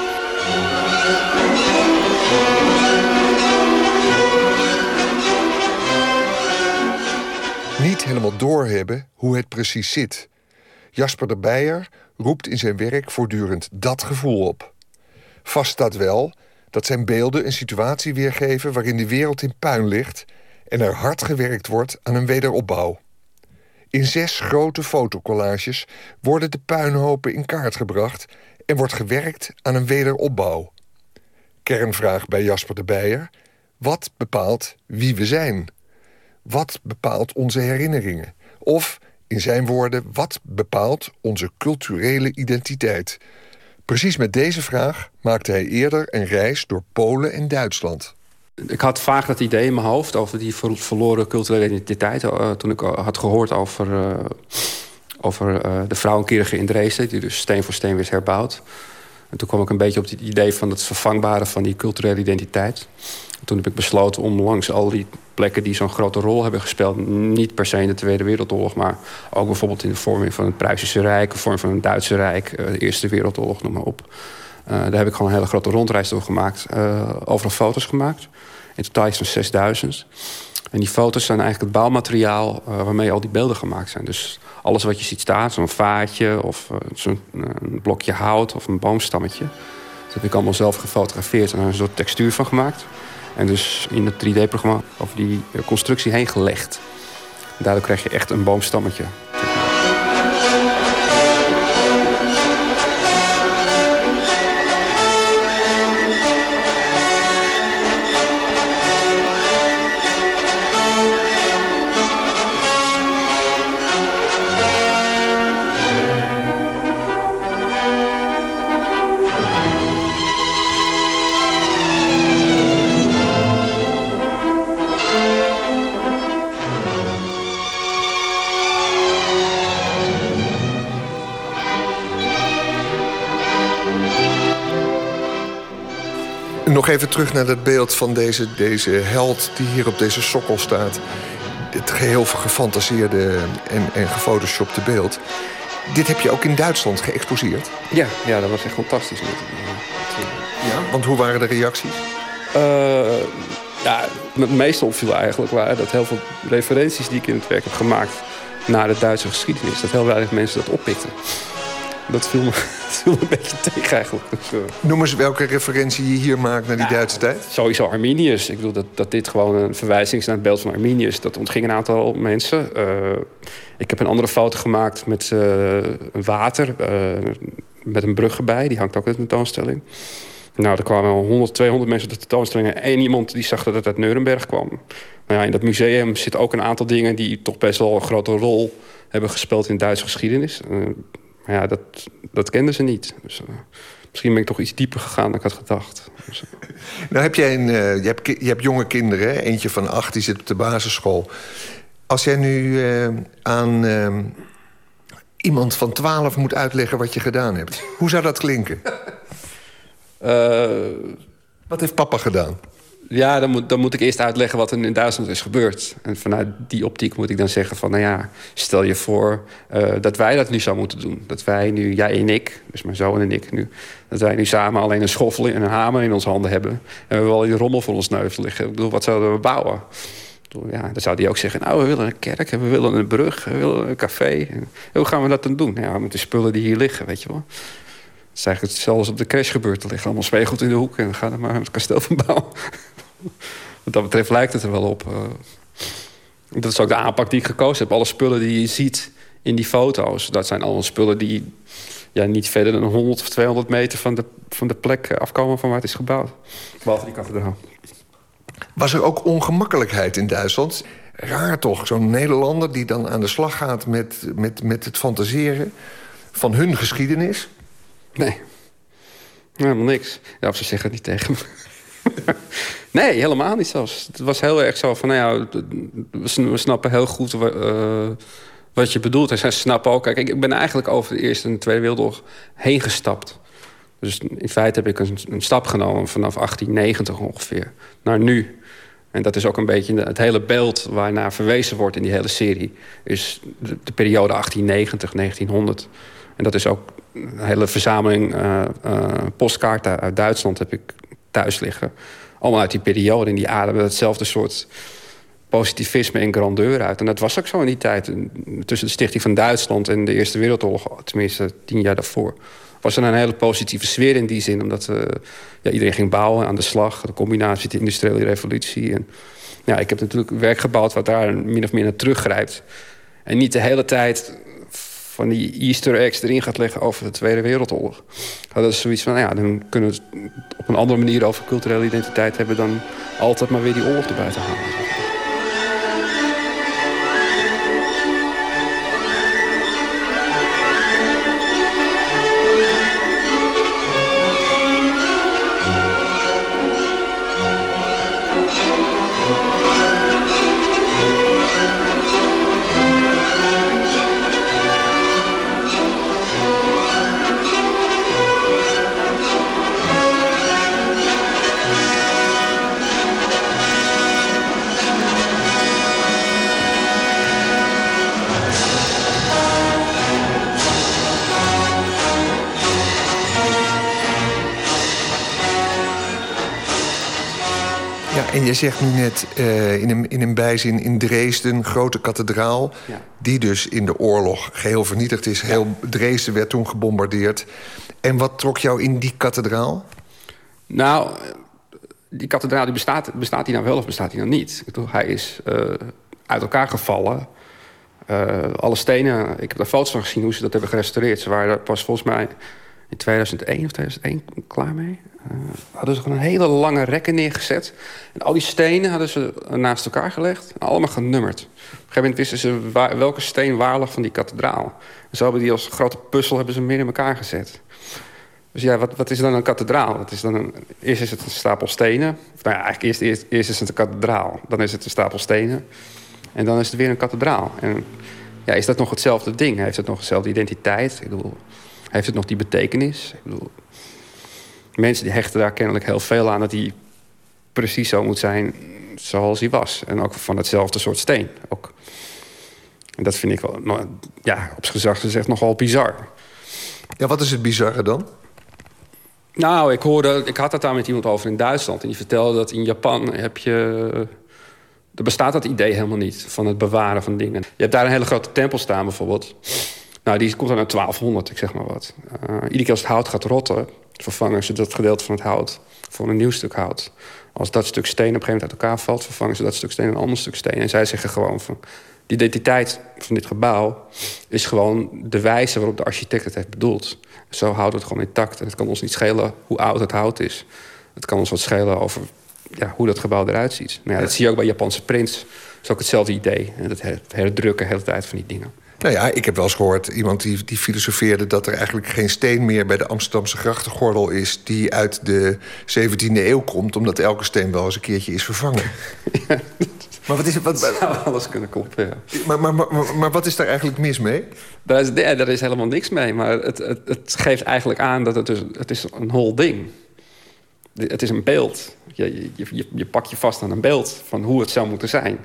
Niet helemaal doorhebben hoe het precies zit. Jasper de Beijer roept in zijn werk voortdurend dat gevoel op. Vast staat wel dat zijn beelden een situatie weergeven waarin de wereld in puin ligt en er hard gewerkt wordt aan een wederopbouw. In zes grote fotocollages worden de puinhopen in kaart gebracht en wordt gewerkt aan een wederopbouw. Kernvraag bij Jasper de Beijer: wat bepaalt wie we zijn? Wat bepaalt onze herinneringen? Of, in zijn woorden, wat bepaalt onze culturele identiteit? Precies met deze vraag maakte hij eerder een reis door Polen en Duitsland. Ik had vaak dat idee in mijn hoofd over die verloren culturele identiteit. Uh, toen ik had gehoord over, uh, over uh, de vrouwenkirche in Dresden... die dus steen voor steen werd herbouwd. En toen kwam ik een beetje op het idee van het vervangbare van die culturele identiteit. En toen heb ik besloten om langs al die plekken die zo'n grote rol hebben gespeeld... niet per se in de Tweede Wereldoorlog... maar ook bijvoorbeeld in de vorming van het Pruisische Rijk... de vorming van het Duitse Rijk, de Eerste Wereldoorlog, noem maar op. Uh, daar heb ik gewoon een hele grote rondreis door gemaakt. Uh, overal foto's gemaakt. In totaal is van 6000. En die foto's zijn eigenlijk het bouwmateriaal... Waarmee al die beelden gemaakt zijn. Dus alles wat je ziet staan, zo'n vaatje... of zo'n blokje hout of een boomstammetje... dat heb ik allemaal zelf gefotografeerd... en er een soort textuur van gemaakt... En dus in het 3D-programma over die constructie heen gelegd. Daardoor krijg je echt een boomstammetje. Nog even terug naar dat beeld van deze, deze held die hier op deze sokkel staat. Het geheel gefantaseerde en, en gefotoshopte beeld. Dit heb je ook in Duitsland geëxposeerd? Ja, ja dat was echt fantastisch. Ja, want hoe waren de reacties? Uh, ja, het meeste opviel eigenlijk waren dat heel veel referenties die ik in het werk heb gemaakt naar de Duitse geschiedenis, dat heel weinig mensen dat oppikten. Dat viel me, dat viel me een beetje tegen eigenlijk. Noem eens welke referentie je hier maakt naar die Duitse tijd. Sowieso Arminius. Ik bedoel dat, dat dit gewoon een verwijzing is naar het beeld van Arminius. Dat ontging een aantal mensen. Eh, ik heb een andere foto gemaakt met eh, water. eh, met een brug erbij. Die hangt ook in de tentoonstelling. Nou, er kwamen al 100, 200 mensen op de tentoonstelling. En één iemand die zag dat het uit Nuremberg kwam. Nou ja, in dat museum zitten ook een aantal dingen... die toch best wel een grote rol hebben gespeeld in Duitse geschiedenis. Maar ja, dat, dat kenden ze niet. Dus, eh, misschien ben ik toch iets dieper gegaan dan ik had gedacht. Dus, eh, Nou heb jij een, eh, je, hebt, je hebt jonge kinderen, hè? eentje van acht, die zit op de basisschool. Als jij nu aan iemand van twaalf moet uitleggen wat je gedaan hebt... hoe zou dat klinken? wat heeft papa gedaan? Ja, dan moet, dan moet ik eerst uitleggen wat er in Duitsland is gebeurd. En vanuit die optiek moet ik dan zeggen van... nou ja, stel je voor eh, dat wij dat nu zouden moeten doen. Dat wij nu, jij en ik, dus mijn zoon en ik nu... dat wij nu samen alleen een schoffel en een hamer in onze handen hebben... en we wel die rommel voor ons neus liggen. Ik bedoel, wat zouden we bouwen? Ja, dan zou die ook zeggen, nou, we willen een kerk... we willen een brug, we willen een café. Hoe gaan we dat dan doen? Ja, met de spullen die hier liggen, weet je wel. Het is eigenlijk hetzelfde als op de crash gebeurt. Er liggen allemaal speelgoed in de hoek... en dan gaan we maar het kasteel van bouwen. Wat dat betreft lijkt het er wel op. eh. dat is ook de aanpak die ik gekozen heb. Alle spullen die je ziet in die foto's... dat zijn allemaal spullen die ja, niet verder dan 100 of 200 meter... van de, van de plek eh, afkomen van waar het is gebouwd. Behalve die kathedraal. Was er ook ongemakkelijkheid in Duitsland? Raar toch, zo'n Nederlander die dan aan de slag gaat met, met, met het fantaseren van hun geschiedenis? Nee. Helemaal niks. Ja, of ze zeggen het niet tegen me. nee, helemaal niet zelfs. Het was heel erg zo van, nou ja, we sn- we snappen heel goed eh, wat je bedoelt. En zij snappen ook, kijk, ik ben eigenlijk over de Eerste en de Tweede Wereldoorlog heen gestapt. Dus in feite heb ik een, stap genomen vanaf 1890 ongeveer naar nu. En dat is ook een beetje het hele beeld waarnaar verwezen wordt in die hele serie. Is de, de periode 1890, 1900. En dat is ook een hele verzameling eh, eh, postkaarten uit Duitsland heb ik thuis liggen. Allemaal uit die periode. En die ademen hetzelfde soort positivisme en grandeur uit. En dat was ook zo in die tijd. Tussen de stichting van Duitsland en de Eerste Wereldoorlog... tenminste tien jaar daarvoor... was er een hele positieve sfeer in die zin. Omdat eh, ja, iedereen ging bouwen aan de slag. De combinatie de industriële revolutie. En, ja, ik heb natuurlijk werk gebouwd wat daar min of meer naar teruggrijpt. En niet de hele tijd van die easter eggs erin gaat leggen over de Tweede Wereldoorlog. Dat is zoiets van, nou ja, dan kunnen we het op een andere manier over culturele identiteit hebben... dan altijd maar weer die oorlog erbij te halen. En je zegt nu net eh, in, een, in een bijzin in Dresden, grote kathedraal... Ja. die dus in de oorlog geheel vernietigd is. Heel Dresden werd toen gebombardeerd. En wat trok jou in die kathedraal? Nou, die kathedraal die bestaat, bestaat die nou wel of bestaat die nou niet? Ik bedoel, hij is eh, uit elkaar gevallen. Eh, alle stenen, ik heb daar foto's van gezien hoe ze dat hebben gerestaureerd. Ze waren pas volgens mij in 2001 of 2001 klaar mee. Eh, hadden ze gewoon een hele lange rekken neergezet. En al die stenen hadden ze naast elkaar gelegd. Allemaal genummerd. Op een gegeven moment wisten ze welke steen waar lag van die kathedraal. En zo hebben die als grote puzzel hebben ze hem weer in elkaar gezet. Dus ja, wat, wat is dan een kathedraal? Dat is dan eerst is het een stapel stenen. Of nou ja, eigenlijk eerst, eerst, eerst is het een kathedraal. Dan is het een stapel stenen. En dan is het weer een kathedraal. En ja, is dat nog hetzelfde ding? Heeft het nog dezelfde identiteit? Ik bedoel, heeft het nog die betekenis? Ik bedoel, mensen die hechten daar kennelijk heel veel aan... dat die precies zo moet zijn zoals hij was. En ook van hetzelfde soort steen. Ook. En dat vind ik wel, nou, ja, op zijn gezag gezegd nogal bizar. Ja, wat is het bizarre dan? Nou, ik hoorde, ik had het daar met iemand over in Duitsland. En die vertelde dat in Japan heb je. Er bestaat dat idee helemaal niet van het bewaren van dingen. Je hebt daar een hele grote tempel staan bijvoorbeeld. Nou, die komt dan naar 1200, ik zeg maar wat. Uh, iedere keer als het hout gaat rotten, vervangen ze dat gedeelte van het hout voor een nieuw stuk hout. Als dat stuk steen op een gegeven moment uit elkaar valt, vervangen ze dat stuk steen een ander stuk steen. En zij zeggen gewoon van. De identiteit van dit gebouw is gewoon de wijze waarop de architect het heeft bedoeld. Zo houdt het gewoon intact. En het kan ons niet schelen hoe oud het hout is. Het kan ons wat schelen over ja, hoe dat gebouw eruit ziet. Maar ja, dat zie je ook bij Japanse prints. Dat is ook hetzelfde idee. En dat herdrukken de hele tijd van die dingen. Nou ja, ik heb wel eens gehoord iemand die, die filosofeerde dat er eigenlijk geen steen meer bij de Amsterdamse grachtengordel is die uit de 17e eeuw komt, omdat elke steen wel eens een keertje is vervangen. Maar wat is het? Wat, zou alles kunnen kloppen, ja. Maar, maar, maar, maar, wat is daar eigenlijk mis mee? Daar is, nee, daar is helemaal niks mee. Maar het, het, het geeft eigenlijk aan dat het, dus, het is een hol ding Het is een beeld. Je, je, je, je pak je vast aan een beeld van hoe het zou moeten zijn.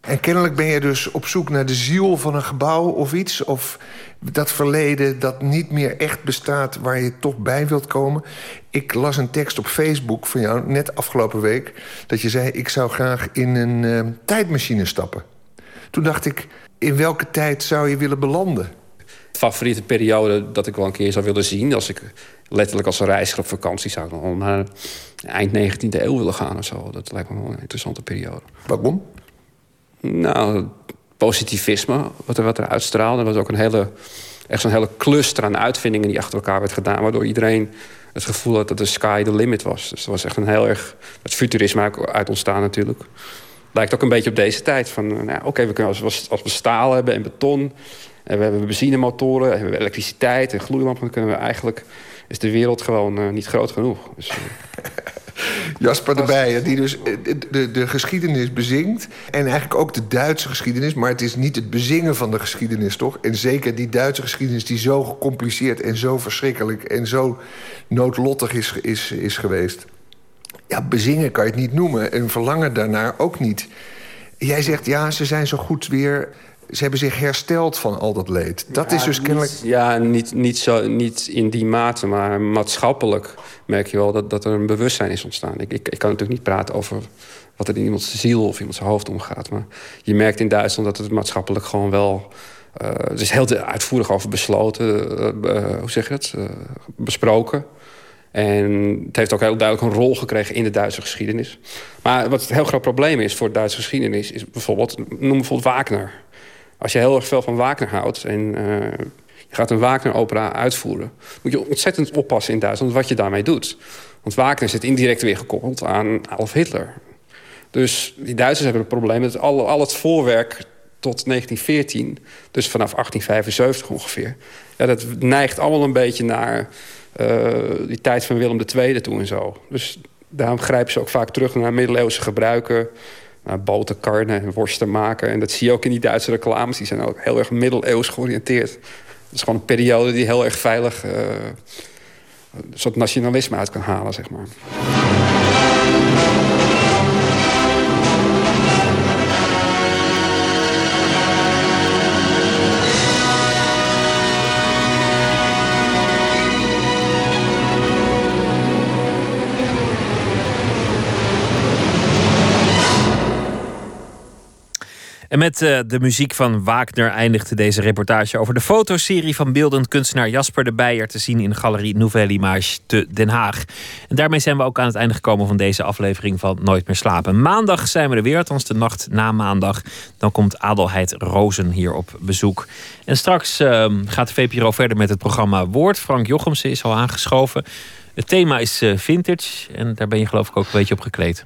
En kennelijk ben je dus op zoek naar de ziel van een gebouw of iets... of dat verleden dat niet meer echt bestaat waar je toch bij wilt komen. Ik las een tekst op Facebook van jou, net afgelopen week... dat je zei, ik zou graag in een uh, tijdmachine stappen. Toen dacht ik, in welke tijd zou je willen belanden? favoriete periode dat ik wel een keer zou willen zien... als ik letterlijk als een reiziger op vakantie zou dan naar eind 19e eeuw willen gaan of zo. Dat lijkt me wel een interessante periode. Waarom? Nou, positivisme, wat er, wat er uitstraalde. Er was ook een hele, echt zo'n hele cluster aan uitvindingen die achter elkaar werd gedaan... waardoor iedereen het gevoel had dat de sky the limit was. Dus er was echt een heel erg... Het futurisme uit ontstaan natuurlijk. Lijkt ook een beetje op deze tijd. Van, eh, nou, oké, we kunnen als, als we staal hebben en beton... en we hebben benzinemotoren, en we hebben elektriciteit en gloeilampen... dan kunnen we eigenlijk... is de wereld gewoon uh, niet groot genoeg. Dus, uh... Jasper de die dus eh, de, de, geschiedenis bezingt. En eigenlijk ook de Duitse geschiedenis. Maar het is niet het bezingen van de geschiedenis, toch? En zeker die Duitse geschiedenis die zo gecompliceerd... en zo verschrikkelijk en zo noodlottig is, is, is geweest. Ja, bezingen kan je het niet noemen. En verlangen daarnaar ook niet. Jij zegt, ja, ze zijn zo goed weer ze hebben zich hersteld van al dat leed. Dat is dus kennelijk... ja, niet, niet, zo, niet in die mate, maar maatschappelijk merk je wel dat, dat er een bewustzijn is ontstaan. Ik, ik, ik kan natuurlijk niet praten over wat er in iemands ziel of iemands hoofd omgaat. Maar je merkt in Duitsland dat het maatschappelijk gewoon wel... Uh, er is heel uitvoerig over besloten, uh, uh, hoe zeg je het, besproken. En het heeft ook heel duidelijk een rol gekregen in de Duitse geschiedenis. Maar wat het heel groot probleem is voor de Duitse geschiedenis... is bijvoorbeeld, noem bijvoorbeeld Wagner. Als je heel erg veel van Wagner houdt... en je gaat een Wagner-opera uitvoeren... moet je ontzettend oppassen in Duitsland wat je daarmee doet. Want Wagner zit indirect weer gekoppeld aan Adolf Hitler. Dus die Duitsers hebben het probleem dat al, al het voorwerk tot 1914... dus vanaf 1875 ongeveer... Ja, dat neigt allemaal een beetje naar uh, die tijd van Willem II toe en zo. Dus daarom grijpen ze ook vaak terug naar middeleeuwse gebruiken... naar boterkarnen en worsten maken. En dat zie je ook in die Duitse reclames. Die zijn ook heel erg middeleeuws georiënteerd. Het is gewoon een periode die heel erg veilig uh, een soort nationalisme uit kan halen, zeg maar. En met uh, de muziek van Wagner eindigde deze reportage over de fotoserie van beeldend kunstenaar Jasper de Beijer te zien in Galerie Nouvelle Image te Den Haag. En daarmee zijn we ook aan het einde gekomen van deze aflevering van Nooit meer slapen. Maandag zijn we er weer, althans de nacht na maandag. Dan komt Adelheid Rozen hier op bezoek. En straks uh, gaat de VPRO verder met het programma Woord. Frank Jochemsen is al aangeschoven. Het thema is uh, vintage en daar ben je geloof ik ook een beetje op gekleed.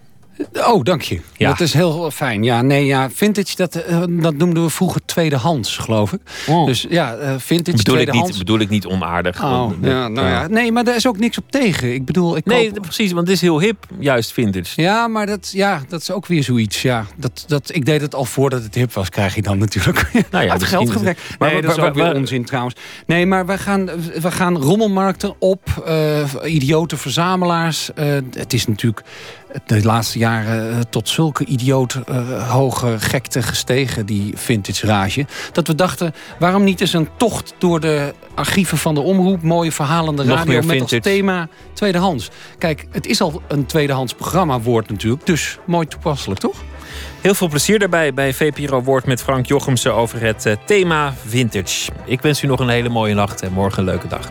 Oh, dank je. Ja. Dat is heel fijn. Ja, nee, ja, vintage, dat, uh, dat noemden we vroeger tweedehands, geloof ik. Oh. Dus ja, uh, vintage, bedoel tweedehands. Ik niet, bedoel ik niet onaardig. Oh, ja, nou ja. Nee, maar daar is ook niks op tegen. Ik bedoel, ik Nee, precies, want het is heel hip, juist vintage. Ja, maar dat, ja, dat is ook weer zoiets. Ja, dat, dat, ik deed het al voordat het hip was, krijg je dan natuurlijk. Nou ja, het geldgebrek. Nee, maar, dat is ook weer onzin trouwens. Nee, maar we gaan, we gaan rommelmarkten op, uh, idiote verzamelaars. het is natuurlijk de laatste jaren eh, tot zulke idioot uh, hoge gekte gestegen, die vintage rage. Dat we dachten, waarom niet eens een tocht door de archieven van de omroep, mooie verhalende radio met als thema tweedehands. Kijk, het is al een tweedehands programma woord natuurlijk, dus mooi toepasselijk, toch? Heel veel plezier daarbij bij VPRO Woord met Frank Jochemsen over het uh, thema vintage. Ik wens u nog een hele mooie nacht en morgen een leuke dag.